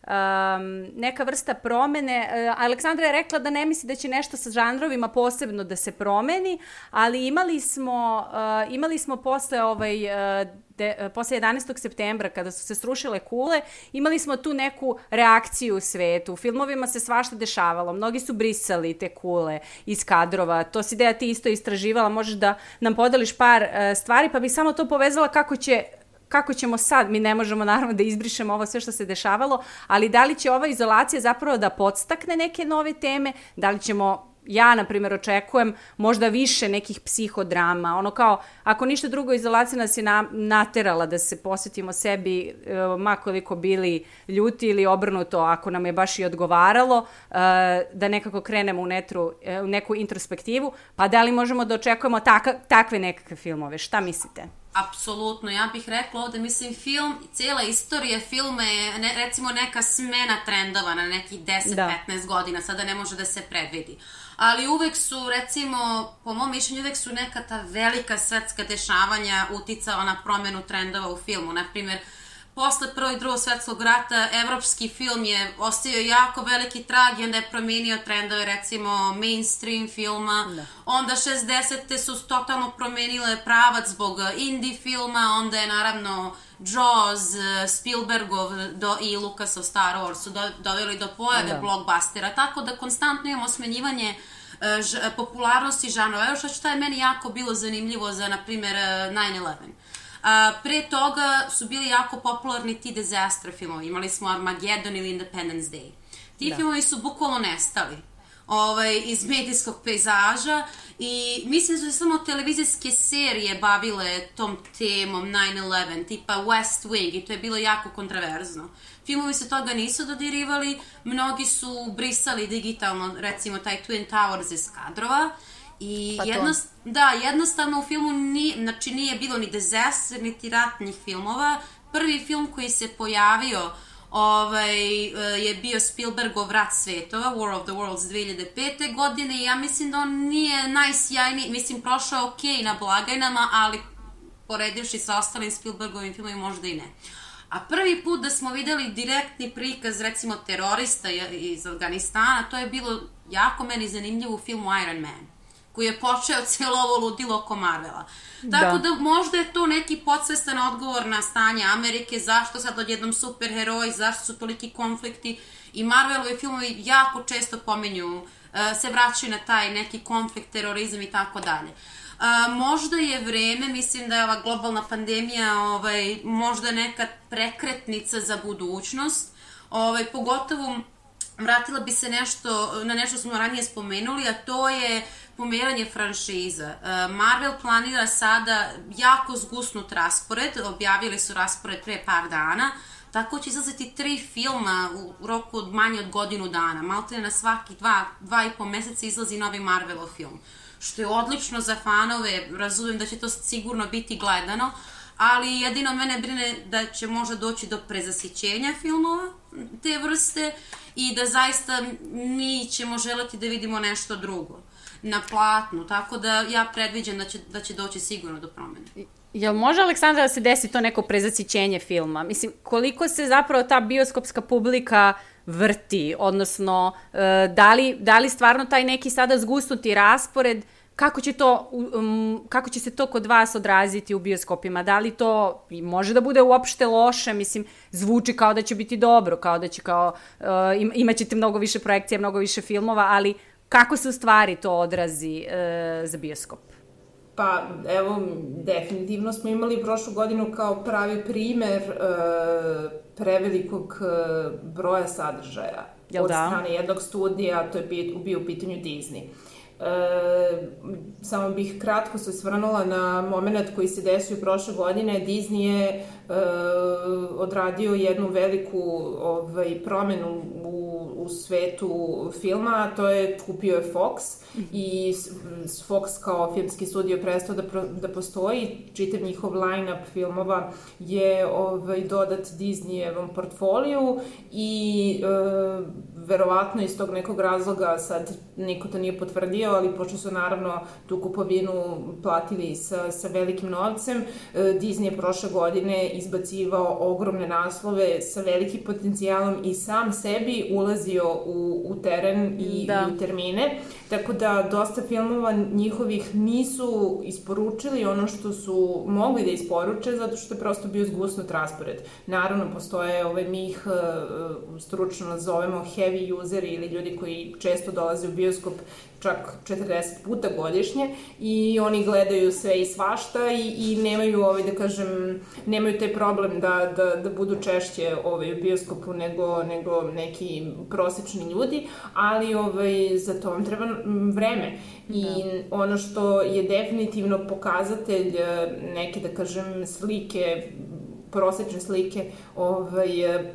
um, neka vrsta promene. Uh, Aleksandra je rekla da ne misli da će nešto sa žanrovima posebno da se promeni, ali imali smo, uh, imali smo posle ovaj, uh, de, posle 11. septembra kada su se srušile kule, imali smo tu neku reakciju u svetu. U filmovima se svašta dešavalo. Mnogi su brisali te kule iz kadrova. To si da ti isto istraživala. Možeš da nam podeliš par uh, stvari, pa bih samo to povezala kako će kako ćemo sad, mi ne možemo naravno da izbrišemo ovo sve što se dešavalo, ali da li će ova izolacija zapravo da podstakne neke nove teme, da li ćemo ja, na primjer, očekujem možda više nekih psihodrama. Ono kao, ako ništa drugo, izolacija nas je na, naterala da se posvetimo sebi, e, makoliko bili ljuti ili obrnuto, ako nam je baš i odgovaralo, e, da nekako krenemo u, netru, e, u neku introspektivu, pa da li možemo da očekujemo taka, takve nekakve filmove? Šta mislite? Apsolutno, ja bih rekla ovde, mislim, film, cijela istorija filma je, ne, recimo, neka smena trendova na nekih 10-15 da. godina, sada ne može da se predvidi ali uvek su, recimo, po mom mišljenju, uvek su neka ta velika svetska dešavanja uticala na promenu trendova u filmu. Naprimer, posle Prvog i drugog svetskog rata evropski film je ostavio jako veliki trag i onda je promenio trendove recimo mainstream filma. Da. Onda 60. su totalno promenile pravac zbog indie filma, onda je naravno Jaws, Spielbergov do, i Lucasov Star Wars su do, doveli do pojave da. blockbustera, tako da konstantno imamo smenjivanje ž, popularnosti žanova. Evo što, je meni jako bilo zanimljivo za, na primjer, uh, 9-11. A, pre toga su bili jako popularni ti disaster filmovi. Imali smo Armageddon ili Independence Day. Ti da. filmovi su bukvalno nestali ovaj, iz medijskog pejzaža i mislim da su samo televizijske serije bavile tom temom 9-11, tipa West Wing i to je bilo jako kontraverzno. Filmovi se toga nisu dodirivali, mnogi su brisali digitalno, recimo taj Twin Towers iz kadrova I pa jednost, da, jednostavno u filmu ni, znači nije bilo ni disaster, niti ratnih filmova. Prvi film koji se pojavio ovaj, eh, je bio Spielbergov Rat svetova, War of the Worlds 2005. godine i ja mislim da on nije najsjajniji, mislim prošao ok na blagajnama, ali poredivši sa ostalim Spielbergovim filmima možda i ne. A prvi put da smo videli direktni prikaz recimo terorista iz Afganistana, to je bilo jako meni zanimljivo u filmu Iron Man koji je počeo [laughs] cijelo ovo ludilo oko Marvela. Tako da. da možda je to neki podsvestan odgovor na stanje Amerike, zašto sad odjednom superheroji, zašto su toliki konflikti i Marvelovi filmovi jako često pominju, e, se vraćaju na taj neki konflikt, terorizam i tako dalje. A, možda je vreme, mislim da je ova globalna pandemija ovaj, možda neka prekretnica za budućnost, ovaj, pogotovo vratila bi se nešto, na nešto smo ranije spomenuli, a to je pomeranje franšiza. E, Marvel planira sada jako zgusnut raspored, objavili su raspored pre par dana, tako će izlaziti tri filma u roku od manje od godinu dana. Malte na svaki dva, dva i po meseca izlazi novi Marvelov film. Što je odlično za fanove, razumem da će to sigurno biti gledano, ali jedino mene brine da će možda doći do prezasićenja filmova te vrste i da zaista mi ćemo želeti da vidimo nešto drugo na platnu, tako da ja predviđam da će, da će doći sigurno do promene. Jel može, Aleksandra, da se desi to neko prezasićenje filma? Mislim, koliko se zapravo ta bioskopska publika vrti, odnosno, e, da li, da li stvarno taj neki sada zgusnuti raspored, kako će, to, um, kako će se to kod vas odraziti u bioskopima? Da li to može da bude uopšte loše? Mislim, zvuči kao da će biti dobro, kao da će kao, uh, imaćete mnogo više projekcija, mnogo više filmova, ali Kako se u stvari to odrazi e, za bioskop? Pa, evo, definitivno smo imali prošlu godinu kao pravi primer e, prevelikog e, broja sadržaja Jel od da? strane jednog studija, to je bio u pitanju Disney. E, samo bih kratko se svrnula na moment koji se desio prošle godine. Disney je e, odradio jednu veliku ovaj, promenu u, u svetu filma, a to je kupio je Fox i Fox kao filmski studio prestao da, pro, da postoji. Čitav njihov line-up filmova je ovaj, dodat Disneyevom portfoliju i e, verovatno iz tog nekog razloga, sad niko to nije potvrdio, ali pošto su naravno tu kupovinu platili sa, sa velikim novcem, e, Disney je prošle godine izbacivao ogromne naslove sa velikim potencijalom i sam sebi ulazio u, u teren i, da. u termine. Tako da dosta filmova njihovih nisu isporučili ono što su mogli da isporuče zato što je prosto bio zgusnut raspored. Naravno, postoje, ovaj, mi ih uh, stručno nazovemo heavy heavy useri ili ljudi koji često dolaze u bioskop čak 40 puta godišnje i oni gledaju sve i svašta i, i nemaju ovaj da kažem nemaju taj problem da, da, da budu češće ovaj, u bioskopu nego, nego neki prosečni ljudi, ali ovaj, za to vam treba vreme. I da. ono što je definitivno pokazatelj neke, da kažem, slike prosečne slike ovaj,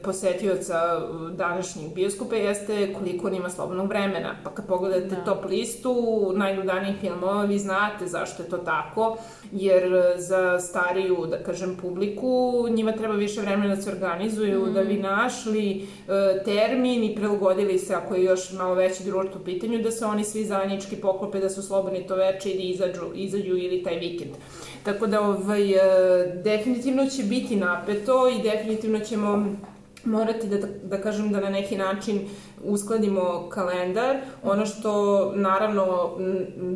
posetioca današnjeg bioskopa jeste koliko on ima slobodnog vremena. Pa kad pogledate da. top listu najgledanijih filmova, vi znate zašto je to tako, jer za stariju, da kažem, publiku, njima treba više vremena da se organizuju, mm. da bi našli e, termin i prilagodili se, ako je još malo veći društvo u pitanju, da se oni svi zajednički poklope, da su slobodni to veče i da izađu, izađu ili taj vikend. Tako da, ovaj, e, definitivno će biti napeto i definitivno ćemo morati da, da kažem da na neki način uskladimo kalendar. Ono što naravno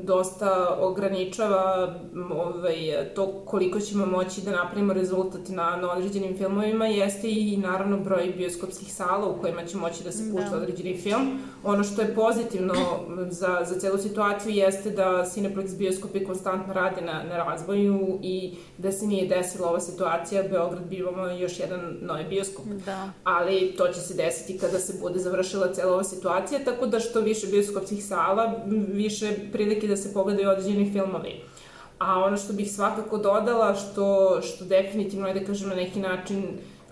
dosta ograničava ovaj, to koliko ćemo moći da napravimo rezultat na, na određenim filmovima jeste i naravno broj bioskopskih sala u kojima će moći da se pušta da. određeni film. Ono što je pozitivno za, za celu situaciju jeste da Cineplex bioskopi konstantno rade na, na razvoju i da se nije desila ova situacija, Beograd bi imamo još jedan novi bioskop. Da. Ali to će se desiti kada se bude završila cela ova situacija, tako da što više bioskopskih sala, više prilike da se pogledaju određeni filmovi. A ono što bih svakako dodala, što, što definitivno, da kažem, na neki način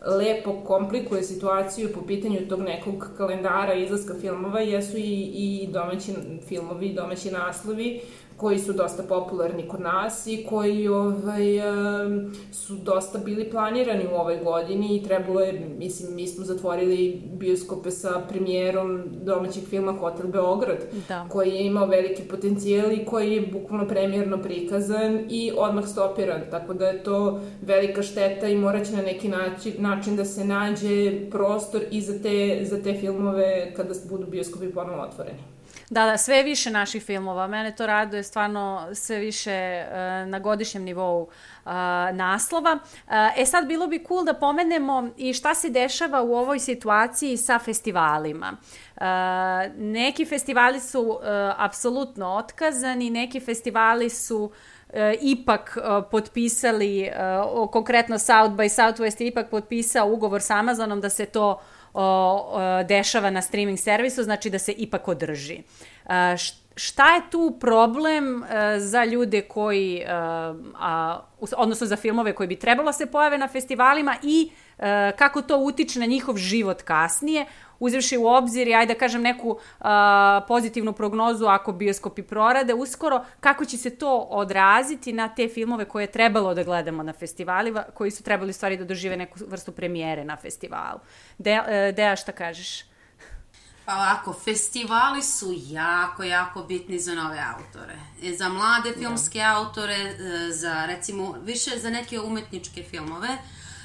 lepo komplikuje situaciju po pitanju tog nekog kalendara izlaska filmova jesu i, i domaći filmovi, domaći naslovi koji su dosta popularni kod nas i koji ovaj, su dosta bili planirani u ovoj godini i trebalo je, mislim, mi smo zatvorili bioskope sa premijerom domaćeg filma Hotel Beograd, da. koji je imao veliki potencijal i koji je bukvalno premijerno prikazan i odmah stopiran, tako da je to velika šteta i morat će na neki način, način da se nađe prostor i za te, za te filmove kada budu bioskopi ponovo otvoreni. Da, da, sve više naših filmova. Mene to raduje stvarno sve više uh, na godišnjem nivou uh, naslova. Uh, e sad, bilo bi cool da pomenemo i šta se dešava u ovoj situaciji sa festivalima. Uh, neki festivali su uh, apsolutno otkazani, neki festivali su ipak potpisali, konkretno South by Southwest je ipak potpisao ugovor sa Amazonom da se to o, dešava na streaming servisu, znači da se ipak održi. A, šta je tu problem a, za ljude koji, a, a, odnosno za filmove koji bi trebalo da se pojave na festivalima i kako to utiče na njihov život kasnije, uzevši u obzir i ajde da kažem neku a, pozitivnu prognozu ako bioskopi prorade uskoro, kako će se to odraziti na te filmove koje je trebalo da gledamo na festivalima, koji su trebali stvari da dožive neku vrstu premijere na festivalu. De, e, Deja, šta kažeš? Pa ovako, festivali su jako, jako bitni za nove autore. E, za mlade da. filmske ja. autore, e, za recimo, više za neke umetničke filmove,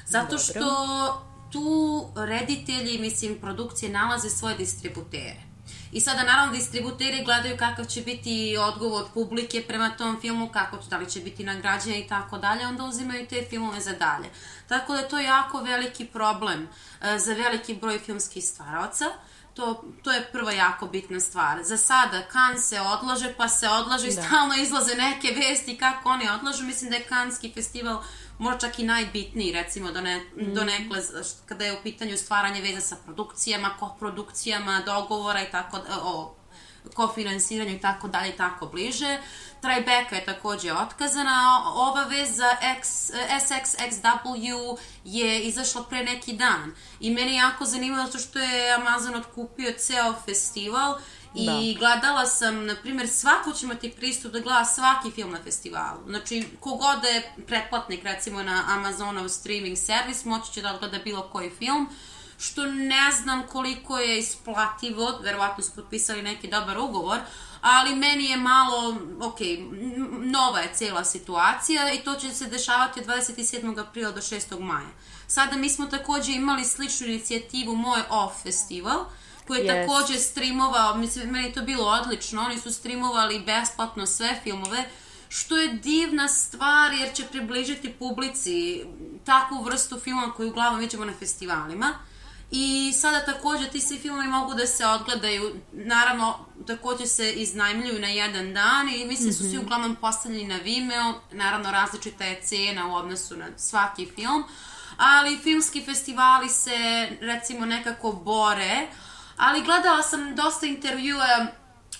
zato Dobro. što tu reditelji, mislim, produkcije nalaze svoje distributere. I sada, naravno, distributeri gledaju kakav će biti odgovor publike prema tom filmu, kako da li će biti nagrađen i tako dalje, onda uzimaju te filmove za dalje. Tako da je to jako veliki problem uh, za veliki broj filmskih stvaraoca. To, to je prva jako bitna stvar. Za sada kan se odlaže, pa se odlaže i da. stalno izlaze neke vesti kako oni odlažu. Mislim da je Kanski festival možda čak i najbitniji, recimo, do, ne, mm. do nekle, kada je u pitanju stvaranje veze sa produkcijama, koprodukcijama, dogovora i tako, o kofinansiranju i tako dalje i tako bliže. Tribeca je takođe otkazana. Ova vez za X, SXXW je izašla pre neki dan. I meni je jako zanimljivo zato što je Amazon otkupio ceo festival I da. gledala sam, na primjer, svako će imati pristup da gleda svaki film na festivalu. Znači, kogod je pretplatnik, recimo, na Amazonov streaming servis, moći će da gleda bilo koji film, što ne znam koliko je isplativo, verovatno su potpisali neki dobar ugovor, ali meni je malo, ok, nova je cela situacija i to će se dešavati od 27. aprila do 6. maja. Sada mi smo takođe imali sličnu inicijativu Moj Off Festival, koji je yes. takođe streamovao, mislim, meni je to bilo odlično, oni su streamovali besplatno sve filmove, što je divna stvar jer će približiti publici takvu vrstu filma koju uglavnom vidimo na festivalima. I sada takođe ti svi filmovi mogu da se odgledaju, naravno takođe se iznajmljuju na jedan dan i mislim da su svi uglavnom postavljeni na Vimeo, naravno različita je cena u odnosu na svaki film, ali filmski festivali se recimo nekako bore, ali gledala sam dosta intervjua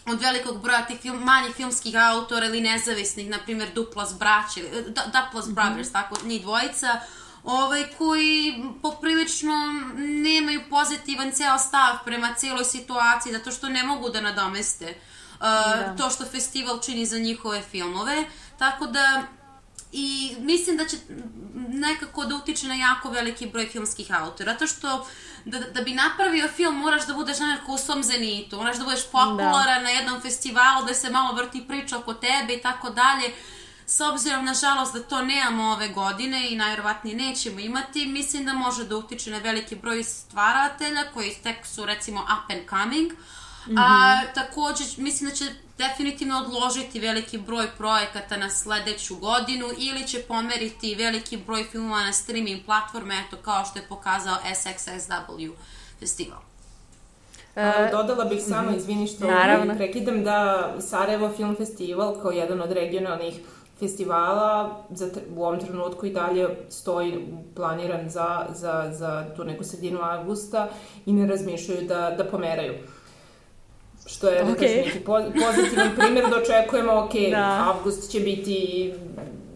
od velikog broja tih film, manjih filmskih autora ili nezavisnih, na primjer Duplas braće, Duplas Brothers, mm -hmm. tako, njih dvojica, ovaj, koji poprilično nemaju pozitivan ceo stav prema cijeloj situaciji, zato što ne mogu da nadomeste uh, da. to što festival čini za njihove filmove. Tako da i mislim da će nekako da utiče na jako veliki broj filmskih autora, zato što da, da bi napravio film moraš da budeš nekako u svom zenitu, moraš da budeš popularan da. na jednom festivalu, da se malo vrti priča oko tebe i tako dalje. S obzirom, nažalost, da to nemamo ove godine i najverovatnije nećemo imati, mislim da može da utiče na veliki broj stvaratelja koji tek su, recimo, up and coming, Mm -hmm. A takođe, mislim da će definitivno odložiti veliki broj projekata na sledeću godinu ili će pomeriti veliki broj filmova na streaming platforme, eto kao što je pokazao SXSW festival. E, dodala bih samo, mm -hmm. izvini što Naravno. prekidam, da Sarajevo Film Festival kao jedan od regionalnih festivala za, u ovom trenutku i dalje stoji planiran za, za, za tu neku sredinu avgusta i ne razmišljaju da, da pomeraju. Što je, da okay. kažem, neki pozitivan primjer da očekujemo, ok, da. avgust će biti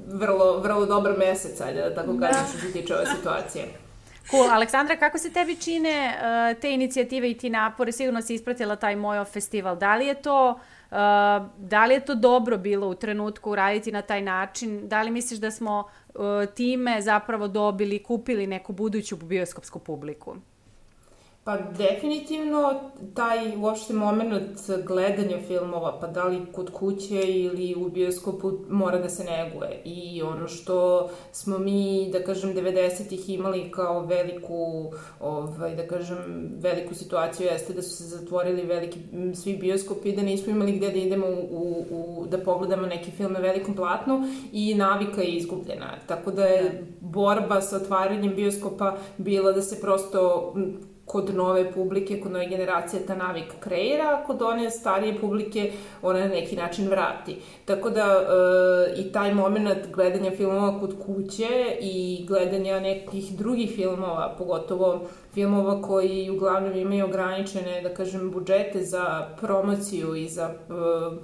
vrlo, vrlo dobar mesec, ajde da tako kažem, da. što se tiče ove situacije. Cool. Aleksandra, kako se tebi čine uh, te inicijative i ti napore? Sigurno si ispratila taj Mojo festival. Da li je to uh, da li je to dobro bilo u trenutku raditi na taj način? Da li misliš da smo uh, time zapravo dobili, kupili neku buduću bioskopsku publiku? Pa definitivno taj uopšte moment gledanja filmova, pa da li kod kuće ili u bioskopu mora da se neguje. I ono što smo mi, da kažem, 90-ih imali kao veliku, ovaj, da kažem, veliku situaciju jeste da su se zatvorili veliki, svi bioskopi da nismo imali gde da idemo u, u, da pogledamo neki film na velikom platnu i navika je izgubljena. Tako da je da. borba sa otvaranjem bioskopa bila da se prosto kod nove publike, kod nove generacije ta navika kreira, a kod one starije publike ona na neki način vrati. Tako da e, i taj moment gledanja filmova kod kuće i gledanja nekih drugih filmova, pogotovo filmova koji uglavnom imaju ograničene, da kažem, budžete za promociju i za e,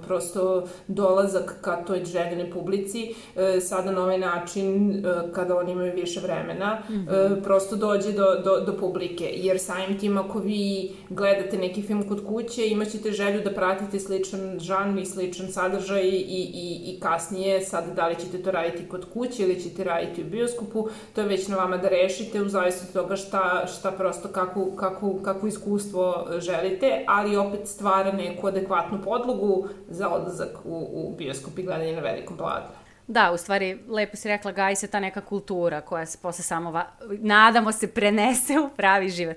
prosto dolazak ka toj željene publici, e, sada na ovaj način, e, kada oni imaju više vremena, mm -hmm. e, prosto dođe do, do, do publike. Jer samim tim, ako vi gledate neki film kod kuće, imaćete želju da pratite sličan žanr i sličan sadržaj i, i, i kasnije, sad da li ćete to raditi kod kuće ili ćete raditi u bioskopu, to je već na vama da rešite u zavisnosti od toga šta, šta prosto kako, kako, kako iskustvo želite, ali opet stvara neku adekvatnu podlogu za odlazak u, u bioskop i gledanje na velikom platnu. Da, u stvari, lepo si rekla, gaji se ta neka kultura koja se posle samo, va, nadamo se, prenese u pravi život.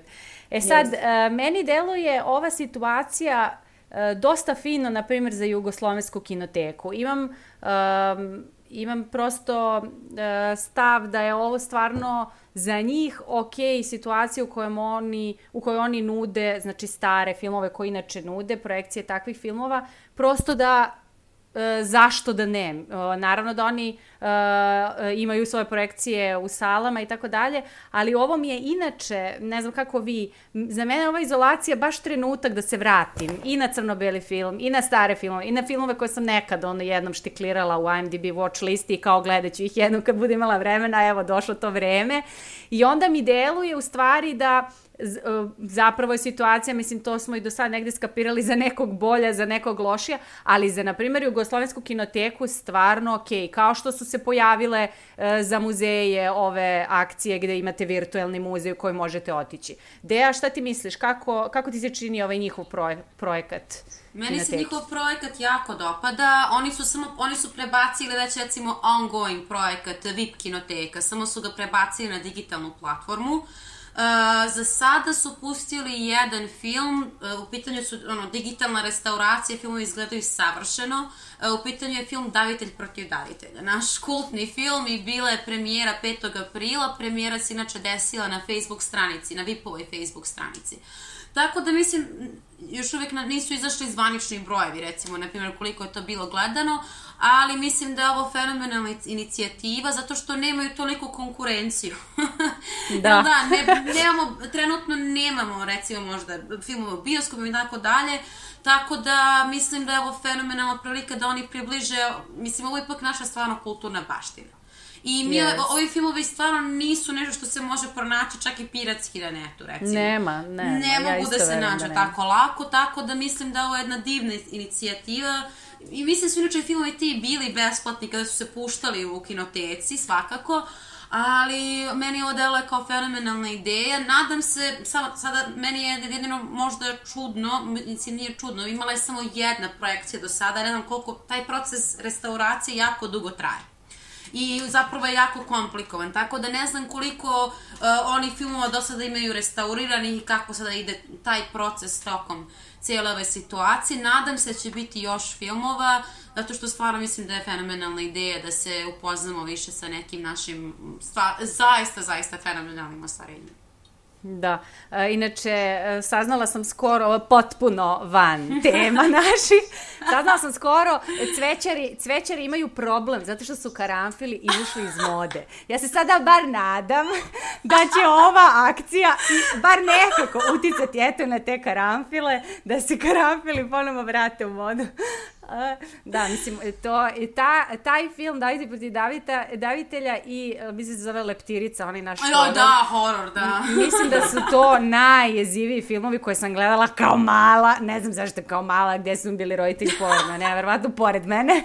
E sad, yes. meni deluje ova situacija e, dosta fino, na primjer, za jugoslovensku kinoteku. Imam um, imam prosto uh, stav da je ovo stvarno za njih ok situacija u kojoj oni, u kojoj oni nude, znači stare filmove koje inače nude, projekcije takvih filmova, prosto da zašto da ne. E, naravno da oni uh, imaju svoje projekcije u salama i tako dalje, ali ovo mi je inače, ne znam kako vi, za mene ova izolacija baš trenutak da se vratim i na crno-beli film, i na stare filmove, i na filmove koje sam nekad ono jednom štiklirala u IMDb watch listi i kao gledat ću ih jednom kad budem imala vremena, evo došlo to vreme. I onda mi deluje u stvari da zapravo je situacija, mislim, to smo i do sad negde skapirali za nekog bolja, za nekog lošija, ali za, na primjer, Jugoslovensku kinoteku stvarno ok, kao što su se pojavile e, za muzeje ove akcije gde imate virtuelni muzej u koji možete otići. Deja, šta ti misliš, kako, kako ti se čini ovaj njihov proje, projekat? Meni se njihov projekat jako dopada. Oni su samo oni su prebacili već recimo ongoing projekat VIP kinoteka, samo su ga prebacili na digitalnu platformu. Za sada su pustili jedan film, uh, u pitanju su ono, digitalna restauracija, filmovi izgledaju savršeno, uh, u pitanju je film Davitelj protiv davitelja. Naš kultni film i bila je premijera 5. aprila, premijera se inače desila na Facebook stranici, na VIP-ovoj Facebook stranici. Tako da mislim, još uvek nisu izašli zvanični brojevi, recimo, na primjer, koliko je to bilo gledano, ali mislim da je ovo fenomenalna inicijativa zato što nemaju toliko konkurenciju. [laughs] da. da, ne, nemamo, trenutno nemamo, recimo, možda filmove u bioskopu i tako dalje, tako da mislim da je ovo fenomenalna prilika da oni približe, mislim, ovo je ipak naša stvarno kulturna baština. I mi, yes. ovi filmovi stvarno nisu nešto što se može pronaći čak i piratski na netu, recimo. Nema, nema. Ne ja mogu da se nađu da tako lako, tako da mislim da ovo je jedna divna inicijativa. I mislim su inače filmovi ti bili besplatni kada su se puštali u kinoteci, svakako. Ali meni ovo deluje kao fenomenalna ideja. Nadam se, sada, sada meni je jedino možda čudno, mislim nije čudno, imala je samo jedna projekcija do sada, ne znam koliko, taj proces restauracije jako dugo traje i zapravo je jako komplikovan, tako da ne znam koliko uh, oni filmova do sada imaju restauriranih i kako sada ide taj proces tokom cijele ove situacije. Nadam se da će biti još filmova, zato što stvarno mislim da je fenomenalna ideja da se upoznamo više sa nekim našim stva, zaista, zaista fenomenalnim ostvarenjima. Da, e, inače e, saznala sam skoro, potpuno van [laughs] tema naših, saznala sam skoro, cvećari, cvećari imaju problem zato što su karanfili izašli iz mode. Ja se sada bar nadam da će ova akcija bar nekako uticati eto na te karanfile, da se karanfili ponovo vrate u modu [laughs] da, mislim, to, ta, taj film Davide protiv Davita, Davitelja i, e, mislim se zove Leptirica, onaj naš horor. da, horor, da. Mislim da su to [laughs] najjeziviji filmovi koje sam gledala kao mala, ne znam zašto kao mala, gde su bili roditelji pored mene, verovatno pored mene.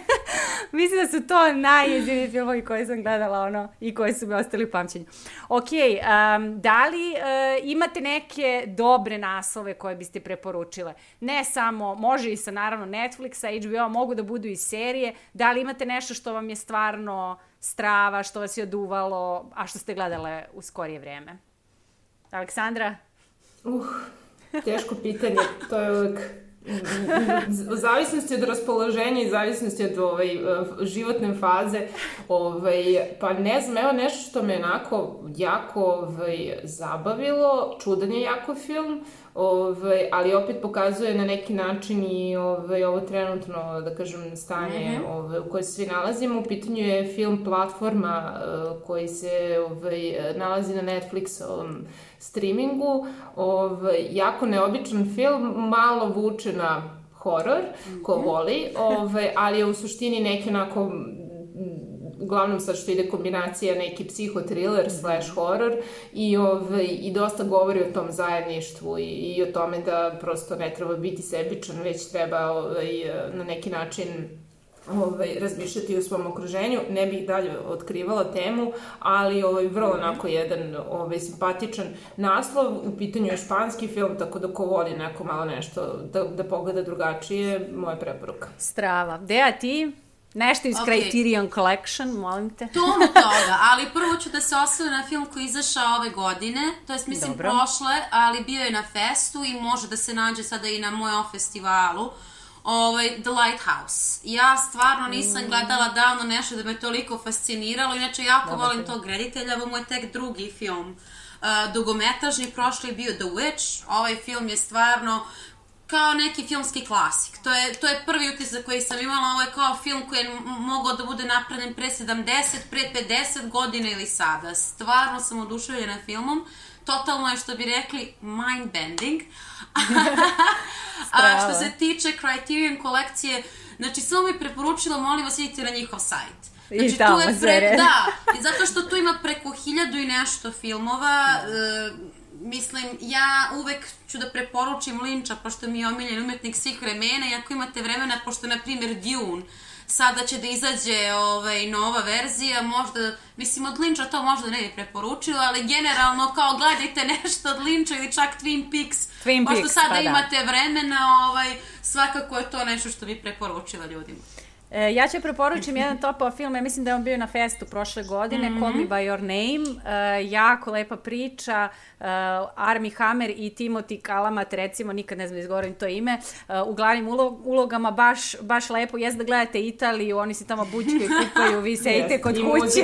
mislim da su to najjeziviji filmovi koje sam gledala, ono, i koji su mi ostali u pamćenju. Ok, um, da li uh, imate neke dobre naslove koje biste preporučile? Ne samo, može i sa naravno Netflixa, HBO, mogu da budu i serije. Da li imate nešto što vam je stvarno strava, što vas je oduvalo, a što ste gledale u skorije vreme? Aleksandra? Uh, teško pitanje. To je uvek u zavisnosti od raspoloženja i zavisnosti od ovaj, životne faze, ovaj, pa ne znam, evo nešto što me onako jako ovaj, zabavilo, čudan je jako film, ovaj, ali opet pokazuje na neki način i ovaj, ovo trenutno, da kažem, stanje mm -hmm. ovaj, u kojoj se svi nalazimo. U pitanju je film Platforma uh, koji se ovaj, nalazi na Netflixovom streamingu. Ovaj, jako neobičan film, malo vuče na horor, ko mhm. voli, ovaj, ali je u suštini neki onako uglavnom sad što ide kombinacija neki psihotriler slash horror i, ovaj, i dosta govori o tom zajedništvu i, i o tome da prosto ne treba biti sebičan, već treba ovaj, na neki način ovaj, razmišljati u svom okruženju. Ne bih dalje otkrivala temu, ali ovaj, vrlo onako jedan ovaj, simpatičan naslov. U pitanju je španski film, tako da ko voli neko malo nešto da, da pogleda drugačije, moja preporuka. Strava. Deja, ti? Nešto iz okay. Criterion Collection, molim te. [laughs] Puno toga, ali prvo ću da se osvrnu na film koji izašao ove godine, to jest mislim Dobro. prošle, ali bio je na festu i može da se nađe sada i na mojom festivalu. Ovaj, The Lighthouse. Ja stvarno nisam mm. gledala davno nešto da me toliko fasciniralo, inače jako Dobar volim tog reditelja, ovo mu je tek drugi film. Uh, dugometražni prošli je bio The Witch, ovaj film je stvarno kao neki filmski klasik. To je, to je prvi utisak koji sam imala, ovo je kao film koji je mogao da bude napravljen pre 70, pre 50 godina ili sada. Stvarno sam oduševljena filmom. Totalno je, što bi rekli, mind bending. [laughs] A što se tiče Criterion kolekcije, znači samo mi preporučila, molim vas, idite na njihov sajt. Znači, I tamo tu je pre, Da, zato što tu ima preko hiljadu i nešto filmova, uh, mislim, ja uvek ću da preporučim Linča, pošto mi je omiljen umetnik svih vremena, i ako imate vremena, pošto, na primjer, Dune, sada će da izađe ovaj, nova verzija, možda, mislim, od Linča to možda ne bi preporučila, ali generalno, kao, gledajte nešto od Linča ili čak Twin Peaks, Twin pošto Peaks, sada pa da. imate vremena, ovaj, svakako je to nešto što bi preporučila ljudima. E, ja ću preporučim jedan [laughs] topao film, ja mislim da je on bio na festu prošle godine, mm -hmm. Call Me By Your Name, e, jako lepa priča, e, Armie Hammer i Timothy Kalamat, recimo, nikad ne znam da izgovorim to ime, e, u glavnim ulogama baš, baš lepo, jes da gledate Italiju, oni se tamo bučke [laughs] kupaju, vi sedite yes, kod kuće,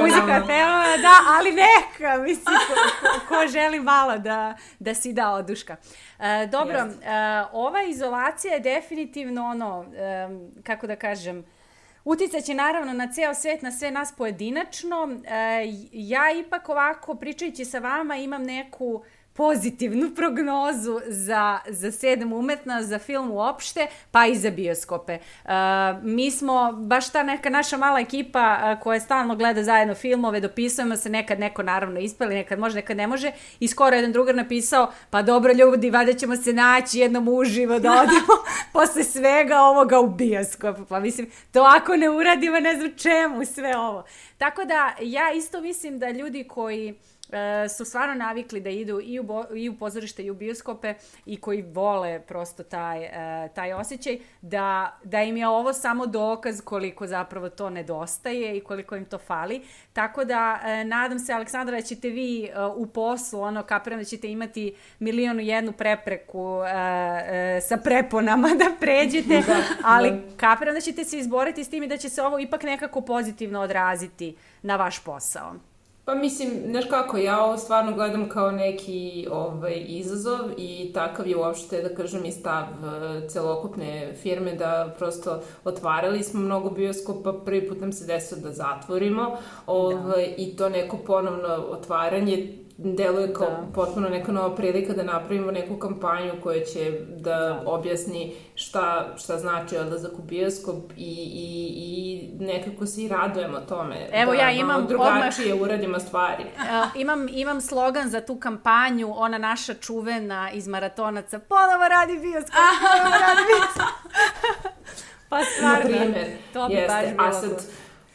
muzika fenomenalna, da, ali neka, mislim, ko, ko, ko želi malo da, da si da oduška. E, dobro, yes. e, ova izolacija je definitivno ono, e, kako da kažem, uticaće naravno na ceo svet, na sve nas pojedinačno. E, ja ipak ovako, pričajući sa vama, imam neku pozitivnu prognozu za, za sedam umetna, za film uopšte, pa i za bioskope. Uh, mi smo, baš ta neka naša mala ekipa uh, koja stalno gleda zajedno filmove, dopisujemo se, nekad neko naravno ispali, nekad može, nekad ne može, i skoro jedan drugar napisao, pa dobro ljudi, vada ćemo se naći jednom uživo da odemo [laughs] posle svega ovoga u bioskop. Pa mislim, to ako ne uradimo, ne znam čemu sve ovo. Tako da, ja isto mislim da ljudi koji e, su stvarno navikli da idu i u, bo, i u pozorište i u bioskope i koji vole prosto taj, e, taj osjećaj, da, da im je ovo samo dokaz koliko zapravo to nedostaje i koliko im to fali. Tako da, e, nadam se, Aleksandra, da ćete vi e, u poslu, ono, kapiram da ćete imati milionu jednu prepreku e, e, sa preponama [laughs] da pređete, da, ali da. kapiram da ćete se izboriti s tim i da će se ovo ipak nekako pozitivno odraziti na vaš posao. Pa mislim, znaš kako, ja ovo stvarno gledam kao neki ovaj, izazov i takav je uopšte, da kažem, i stav uh, celokupne firme da prosto otvarali smo mnogo bioskopa, prvi put nam se desilo da zatvorimo ovaj, da. i to neko ponovno otvaranje deluje kao da. potpuno neka nova prilika da napravimo neku kampanju koja će da, da. objasni šta, šta znači odlazak u bioskop i, i, i nekako se i radujemo tome. Evo da ja imam drugačije odmah, uradimo stvari. [laughs] Uh, imam, imam slogan za tu kampanju, ona naša čuvena iz maratonaca, ponovo radi bioskop, ponovo radi bioskop. [laughs] [laughs] pa stvarno, to bi jeste. baš bilo A sad,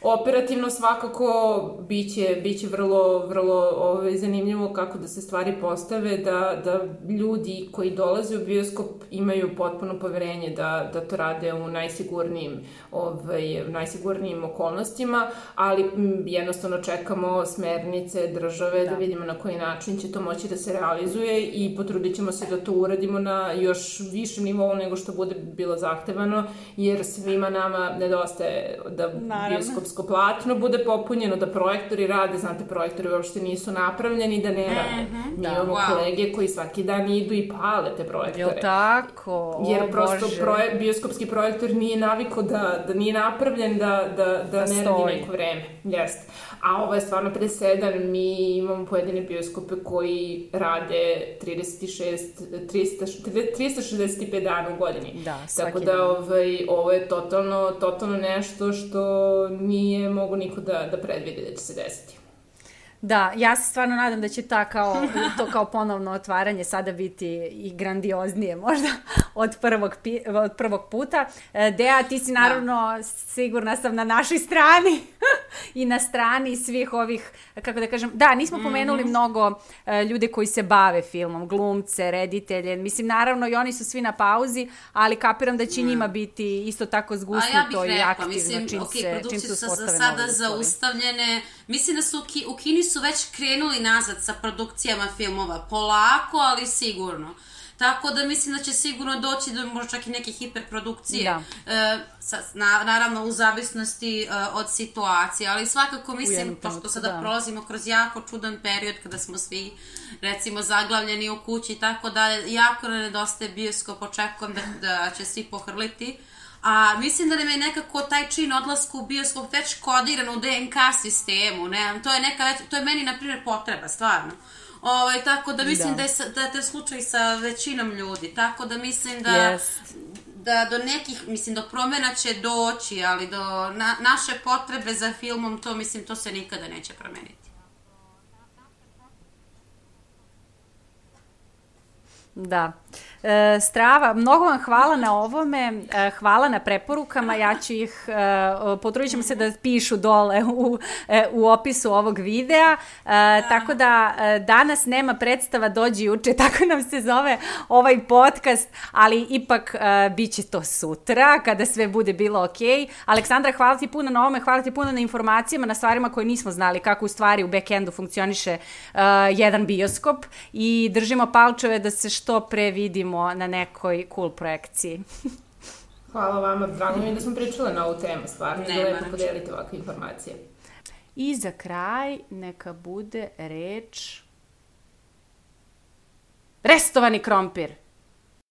Operativno svakako biće, biće vrlo, vrlo ovaj, zanimljivo kako da se stvari postave, da, da ljudi koji dolaze u bioskop imaju potpuno poverenje da, da to rade u najsigurnijim, ovaj, najsigurnijim okolnostima, ali m, jednostavno čekamo smernice države da. da vidimo na koji način će to moći da se realizuje i potrudit ćemo se da to uradimo na još višem nivou nego što bude bilo zahtevano, jer svima nama nedostaje da Naravno. bioskop filmsko platno bude popunjeno, da projektori rade, znate, projektori uopšte nisu napravljeni da ne rade. Mm -hmm. Mi da, imamo wow. kolege koji svaki dan idu i pale te projektore. Jo tako? Jer o, prosto proje, bioskopski projektor nije naviko da, da nije napravljen da, da, da, da ne stoji. radi neko vreme. Jeste. A ovo je stvarno presedan, mi imamo pojedine bioskope koji rade 36, 300, 365 dana u godini. Da, Tako da ovaj, ovo je totalno, totalno nešto što nije mogu niko da, da predvidi da će se desiti. Da, ja se stvarno nadam da će ta kao, to kao ponovno otvaranje sada biti i grandioznije možda od prvog, pi, od prvog puta. E, Dea, ti si da. naravno da. sigurna sam na našoj strani [laughs] i na strani svih ovih, kako da kažem, da, nismo mm -hmm. pomenuli mnogo uh, ljude koji se bave filmom, glumce, reditelje, mislim naravno i oni su svi na pauzi, ali kapiram da će mm. njima biti isto tako zgusnuto ja i aktivno mislim, čim, okay, se, čim se uspostave za sada zaustavljene, mislim da su u Kini su već krenuli nazad sa produkcijama filmova, polako, ali sigurno. Tako da mislim da će sigurno doći do možda čak i neke hiperprodukcije. Da. E, sa, na, naravno u zavisnosti e, od situacije, ali svakako mislim, pošto sada da. prolazimo kroz jako čudan period kada smo svi recimo zaglavljeni u kući i tako da jako ne nedostaje bioskop, očekujem da, da će svi pohrliti. A mislim da nam je nekako taj čin odlaska u bioskop već kodiran u DNK sistemu, ne, to je neka već, to je meni na primjer potreba, stvarno. Ovaj, tako da mislim da, da je, da je to slučaj sa većinom ljudi, tako da mislim da yes. da do nekih, mislim, do promena će doći, ali do na, naše potrebe za filmom, to mislim, to se nikada neće promeniti. Da. E, strava, mnogo vam hvala na ovome, e, hvala na preporukama, ja ću ih, e, potrudit ćemo se da pišu dole u, e, u opisu ovog videa, da. tako da e, danas nema predstava Dođi juče, [laughs] tako nam se zove ovaj podcast, ali ipak e, bit će to sutra, kada sve bude bilo ok. Aleksandra, hvala ti puno na ovome, hvala ti puno na informacijama, na stvarima koje nismo znali, kako u stvari u backendu funkcioniše jedan bioskop i držimo palčeve da se što pre vidimo na nekoj cool projekciji. [laughs] Hvala vama, drago mi da smo pričale na ovu temu, stvarno je lepo podeliti ovakve informacije. I za kraj neka bude reč restovani krompir.